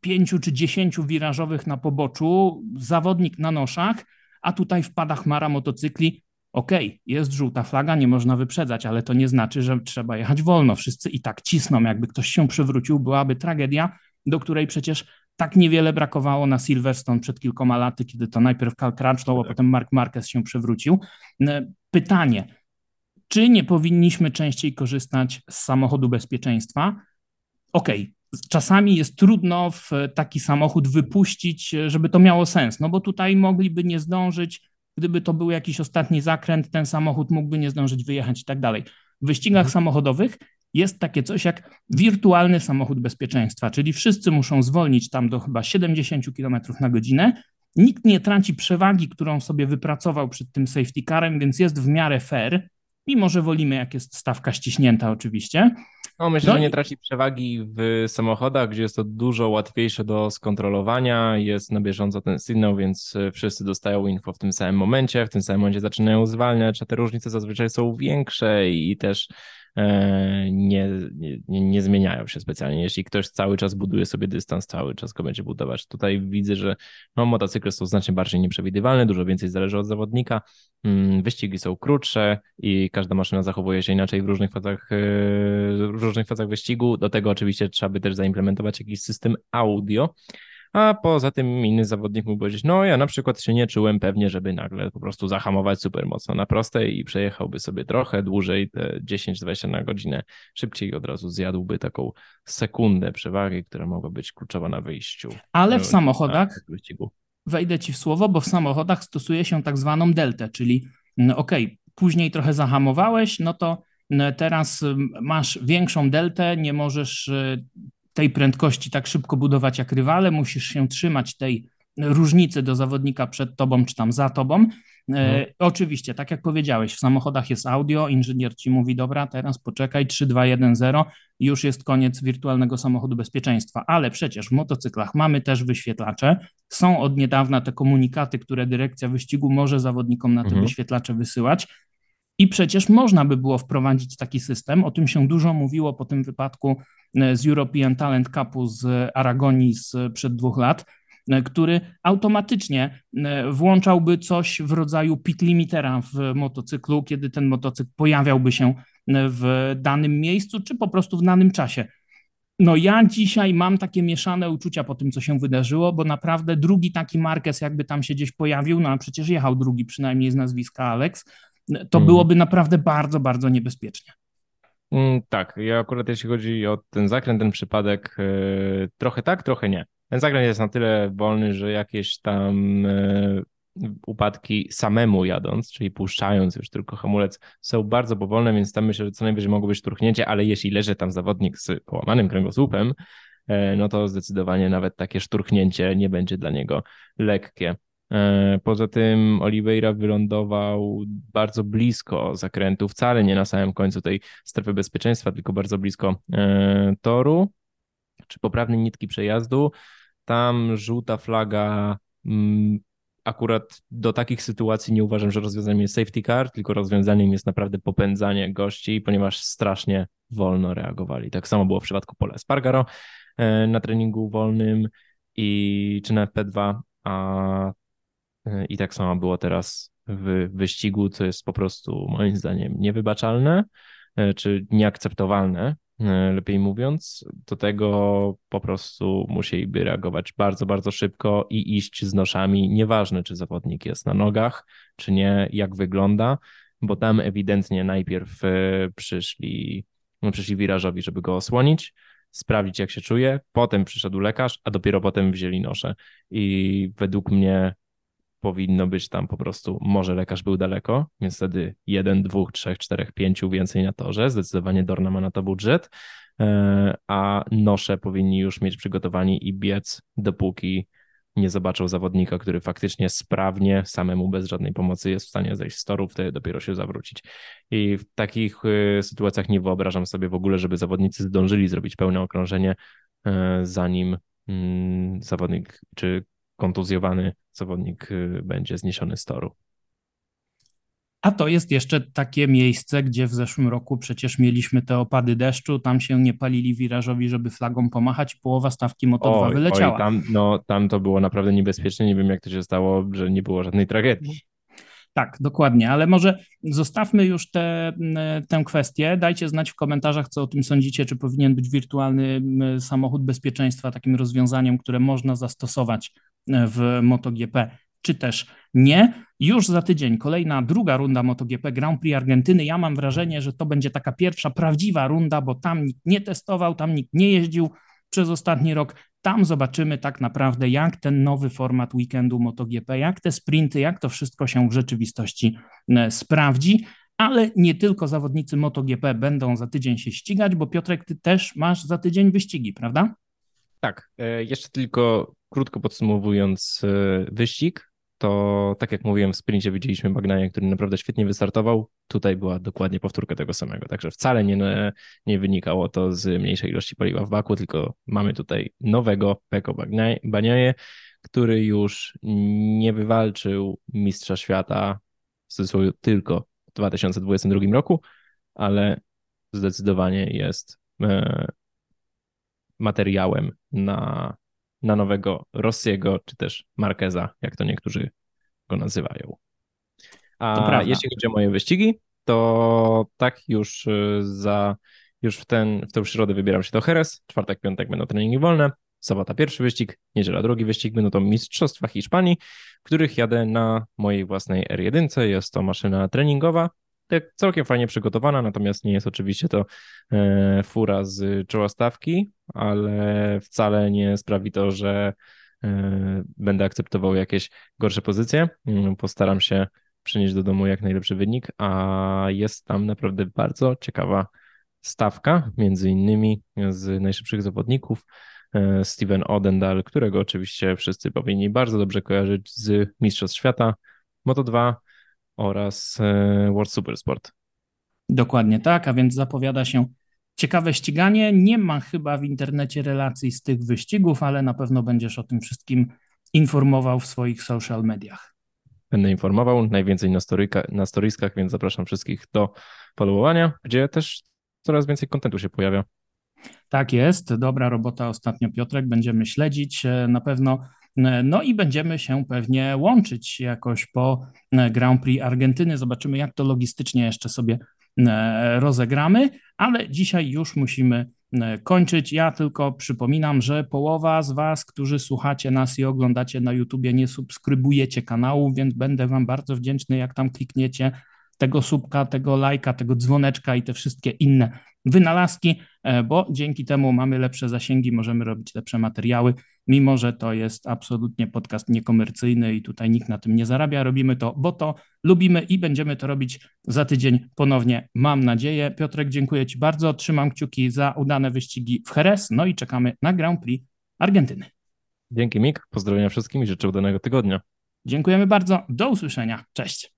pięciu czy dziesięciu wirażowych na poboczu, zawodnik na noszach, a tutaj wpada chmara motocykli. Okej, okay, jest żółta flaga, nie można wyprzedzać, ale to nie znaczy, że trzeba jechać wolno. Wszyscy i tak cisną. Jakby ktoś się przewrócił, byłaby tragedia, do której przecież tak niewiele brakowało na Silverstone przed kilkoma laty, kiedy to najpierw Cal Crutchlow, a tak. potem Mark Marquez się przewrócił. Pytanie, czy nie powinniśmy częściej korzystać z samochodu bezpieczeństwa? Okej, okay. czasami jest trudno w taki samochód wypuścić, żeby to miało sens, no bo tutaj mogliby nie zdążyć, gdyby to był jakiś ostatni zakręt, ten samochód mógłby nie zdążyć wyjechać i tak dalej. W wyścigach mhm. samochodowych jest takie coś jak wirtualny samochód bezpieczeństwa, czyli wszyscy muszą zwolnić tam do chyba 70 km na godzinę. Nikt nie traci przewagi, którą sobie wypracował przed tym safety carem, więc jest w miarę fair, mimo że wolimy, jak jest stawka ściśnięta, oczywiście. No, myślę, no że nie traci przewagi w samochodach, gdzie jest to dużo łatwiejsze do skontrolowania, jest na bieżąco ten sygnał, więc wszyscy dostają info w tym samym momencie, w tym samym momencie zaczynają zwalniać, a te różnice zazwyczaj są większe i też E, nie, nie, nie zmieniają się specjalnie. Jeśli ktoś cały czas buduje sobie dystans, cały czas go będzie budować. Tutaj widzę, że no, motocykle są znacznie bardziej nieprzewidywalne, dużo więcej zależy od zawodnika, mm, wyścigi są krótsze i każda maszyna zachowuje się inaczej w różnych fazach, e, w różnych fazach wyścigu. Do tego oczywiście trzeba by też zaimplementować jakiś system audio, a poza tym inny zawodnik mógł powiedzieć, no ja na przykład się nie czułem pewnie, żeby nagle po prostu zahamować super mocno na prostej i przejechałby sobie trochę dłużej, te 10-20 na godzinę szybciej i od razu zjadłby taką sekundę przewagi, która mogła być kluczowa na wyjściu. Ale w samochodach, wejdę ci w słowo, bo w samochodach stosuje się tak zwaną deltę, czyli no ok, później trochę zahamowałeś, no to teraz masz większą deltę, nie możesz y, tej prędkości tak szybko budować jak rywale, musisz się trzymać tej różnicy do zawodnika przed tobą czy tam za tobą. E, mhm. oczywiście, tak jak powiedziałeś, w samochodach jest audio, inżynier ci mówi, dobra, teraz poczekaj, 3, 2, 1, 0, już jest koniec wirtualnego samochodu bezpieczeństwa, ale przecież w motocyklach mamy też wyświetlacze, są od niedawna te komunikaty, które dyrekcja wyścigu może zawodnikom na te mhm. wyświetlacze wysyłać, i przecież można by było wprowadzić taki system. O tym się dużo mówiło po tym wypadku e, z European Talent Cupu z Aragonii sprzed dwóch lat, e, który automatycznie e, włączałby coś w rodzaju pit limitera w motocyklu, kiedy ten motocykl pojawiałby się w danym miejscu, czy po prostu w danym czasie. No ja dzisiaj mam takie mieszane uczucia po tym, co się wydarzyło, bo naprawdę drugi taki Marquez jakby tam się gdzieś pojawił, no a przecież jechał drugi przynajmniej z nazwiska Alex, to mm. byłoby naprawdę bardzo, bardzo niebezpiecznie. Mm, tak, ja akurat jeśli chodzi o ten zakręt, ten przypadek, yy, trochę tak, trochę nie. Ten zakręt jest na tyle wolny, że jakieś tam yy, upadki samemu jadąc, czyli puszczając już tylko hamulec, są bardzo powolne, więc tam myślę, że co najwyżej mogło być szturchnięcie, ale jeśli leży tam zawodnik z połamanym kręgosłupem, yy, no to zdecydowanie nawet takie szturchnięcie nie będzie dla niego lekkie. E, poza tym Oliveira wylądował bardzo blisko zakrętu, wcale nie na samym końcu tej strefy bezpieczeństwa, tylko bardzo blisko e, toru, czy poprawnej nitki przejazdu. Tam żółta flaga mm, akurat do takich sytuacji nie uważam, że rozwiązaniem jest safety car, tylko rozwiązaniem jest naprawdę popędzanie gości, ponieważ strasznie wolno reagowali. Tak samo było w przypadku Pola Spargaro e, na treningu wolnym i czy na P2, a I tak samo było teraz w wyścigu, co jest po prostu moim zdaniem niewybaczalne e, czy nieakceptowalne, e, lepiej mówiąc. Do tego po prostu musieliby reagować bardzo, bardzo szybko i iść z noszami, nieważne czy zawodnik jest na nogach, czy nie, jak wygląda, bo tam ewidentnie najpierw przyszli, no, przyszli wirażowi, żeby go osłonić, sprawdzić, jak się czuje. Potem przyszedł lekarz, a dopiero potem wzięli nosze. I według mnie powinno być tam po prostu, może lekarz był daleko, więc wtedy jeden, dwóch, trzech, czterech, pięciu więcej na torze. Zdecydowanie Dorna ma na to budżet, e, a nosze powinni już mieć przygotowani i biec, dopóki nie zobaczą zawodnika, który faktycznie sprawnie, samemu bez żadnej pomocy jest w stanie zejść z toru, wtedy dopiero się zawrócić. I w takich e, sytuacjach nie wyobrażam sobie w ogóle, żeby zawodnicy zdążyli zrobić pełne okrążenie, e, zanim mm, zawodnik czy kontuzjowany zawodnik y, będzie zniesiony z toru. A to jest jeszcze takie miejsce, gdzie w zeszłym roku przecież mieliśmy te opady deszczu, tam się nie palili wirażowi, żeby flagą pomachać, połowa stawki Moto2 wyleciała. Oj, tam, no, tam to było naprawdę niebezpieczne, nie wiem jak to się stało, że nie było żadnej tragedii. Tak, dokładnie, ale może zostawmy już te, tę kwestię. Dajcie znać w komentarzach, co o tym sądzicie, czy powinien być wirtualny samochód bezpieczeństwa takim rozwiązaniem, które można zastosować w MotoGP, czy też nie. Już za tydzień kolejna druga runda MotoGP Grand Prix Argentyny. Ja mam wrażenie, że to będzie taka pierwsza prawdziwa runda, bo tam nikt nie testował, tam nikt nie jeździł przez ostatni rok. Tam zobaczymy tak naprawdę, jak ten nowy format weekendu MotoGP, jak te sprinty, jak to wszystko się w rzeczywistości e, sprawdzi. Ale nie tylko zawodnicy MotoGP będą za tydzień się ścigać, bo Piotrek, ty też masz za tydzień wyścigi, prawda? Tak, e, jeszcze tylko krótko podsumowując e, wyścig, to tak jak mówiłem w sprincie widzieliśmy Magnaja, który naprawdę świetnie wystartował. Tutaj była dokładnie powtórka tego samego, także wcale nie, nie wynikało to z mniejszej ilości paliwa w baku, tylko mamy tutaj nowego Peko Baniaje, który już nie wywalczył mistrza świata w cudzysłowie tylko w 2022 roku, ale zdecydowanie jest e, materiałem na, na nowego Rossiego, czy też Marqueza, jak to niektórzy go nazywają. A jeśli chodzi o moje wyścigi, to tak już y, za już w, ten, w tę środę wybieram się do Jerez, czwartek, piątek będą treningi wolne, sobota pierwszy wyścig, niedziela drugi wyścig, będą to Mistrzostwa Hiszpanii, w których jadę na mojej własnej R1. Jest to maszyna treningowa, całkiem fajnie przygotowana, natomiast nie jest oczywiście to e, fura z czoła stawki, ale wcale nie sprawi to, że e, będę akceptował jakieś gorsze pozycje. Mm, postaram się przynieść do domu jak najlepszy wynik, a jest tam naprawdę bardzo ciekawa stawka, między innymi z najszybszych zawodników. E, Steven Odendal, którego oczywiście wszyscy powinni bardzo dobrze kojarzyć z Mistrzostw Świata Moto2 oraz e, World Supersport. Dokładnie tak, a więc zapowiada się ciekawe ściganie. Nie ma chyba w internecie relacji z tych wyścigów, ale na pewno będziesz o tym wszystkim informował w swoich social mediach. Będę informował, najwięcej na, storyka, na storiskach, więc zapraszam wszystkich do followowania, gdzie też coraz więcej kontentu się pojawia. Tak jest, dobra robota ostatnio Piotrek, będziemy śledzić e, na pewno, no i będziemy się pewnie łączyć jakoś po e, Grand Prix Argentyny, zobaczymy jak to logistycznie jeszcze sobie rozegramy, ale dzisiaj już musimy kończyć. Ja tylko przypominam, że połowa z Was, którzy słuchacie nas i oglądacie na YouTubie, nie subskrybujecie kanału, więc będę Wam bardzo wdzięczny, jak tam klikniecie tego subka, tego lajka, tego dzwoneczka i te wszystkie inne wynalazki, e, bo dzięki temu mamy lepsze zasięgi, możemy robić lepsze materiały, mimo że to jest absolutnie podcast niekomercyjny i tutaj nikt na tym nie zarabia. Robimy to, bo to lubimy i będziemy to robić za tydzień ponownie, mam nadzieję. Piotrek, dziękuję Ci bardzo. Trzymam kciuki za udane wyścigi w Jerez, no i czekamy na Grand Prix Argentyny. Dzięki Mik, pozdrowienia wszystkim i życzę udanego tygodnia. Dziękujemy bardzo, do usłyszenia, cześć.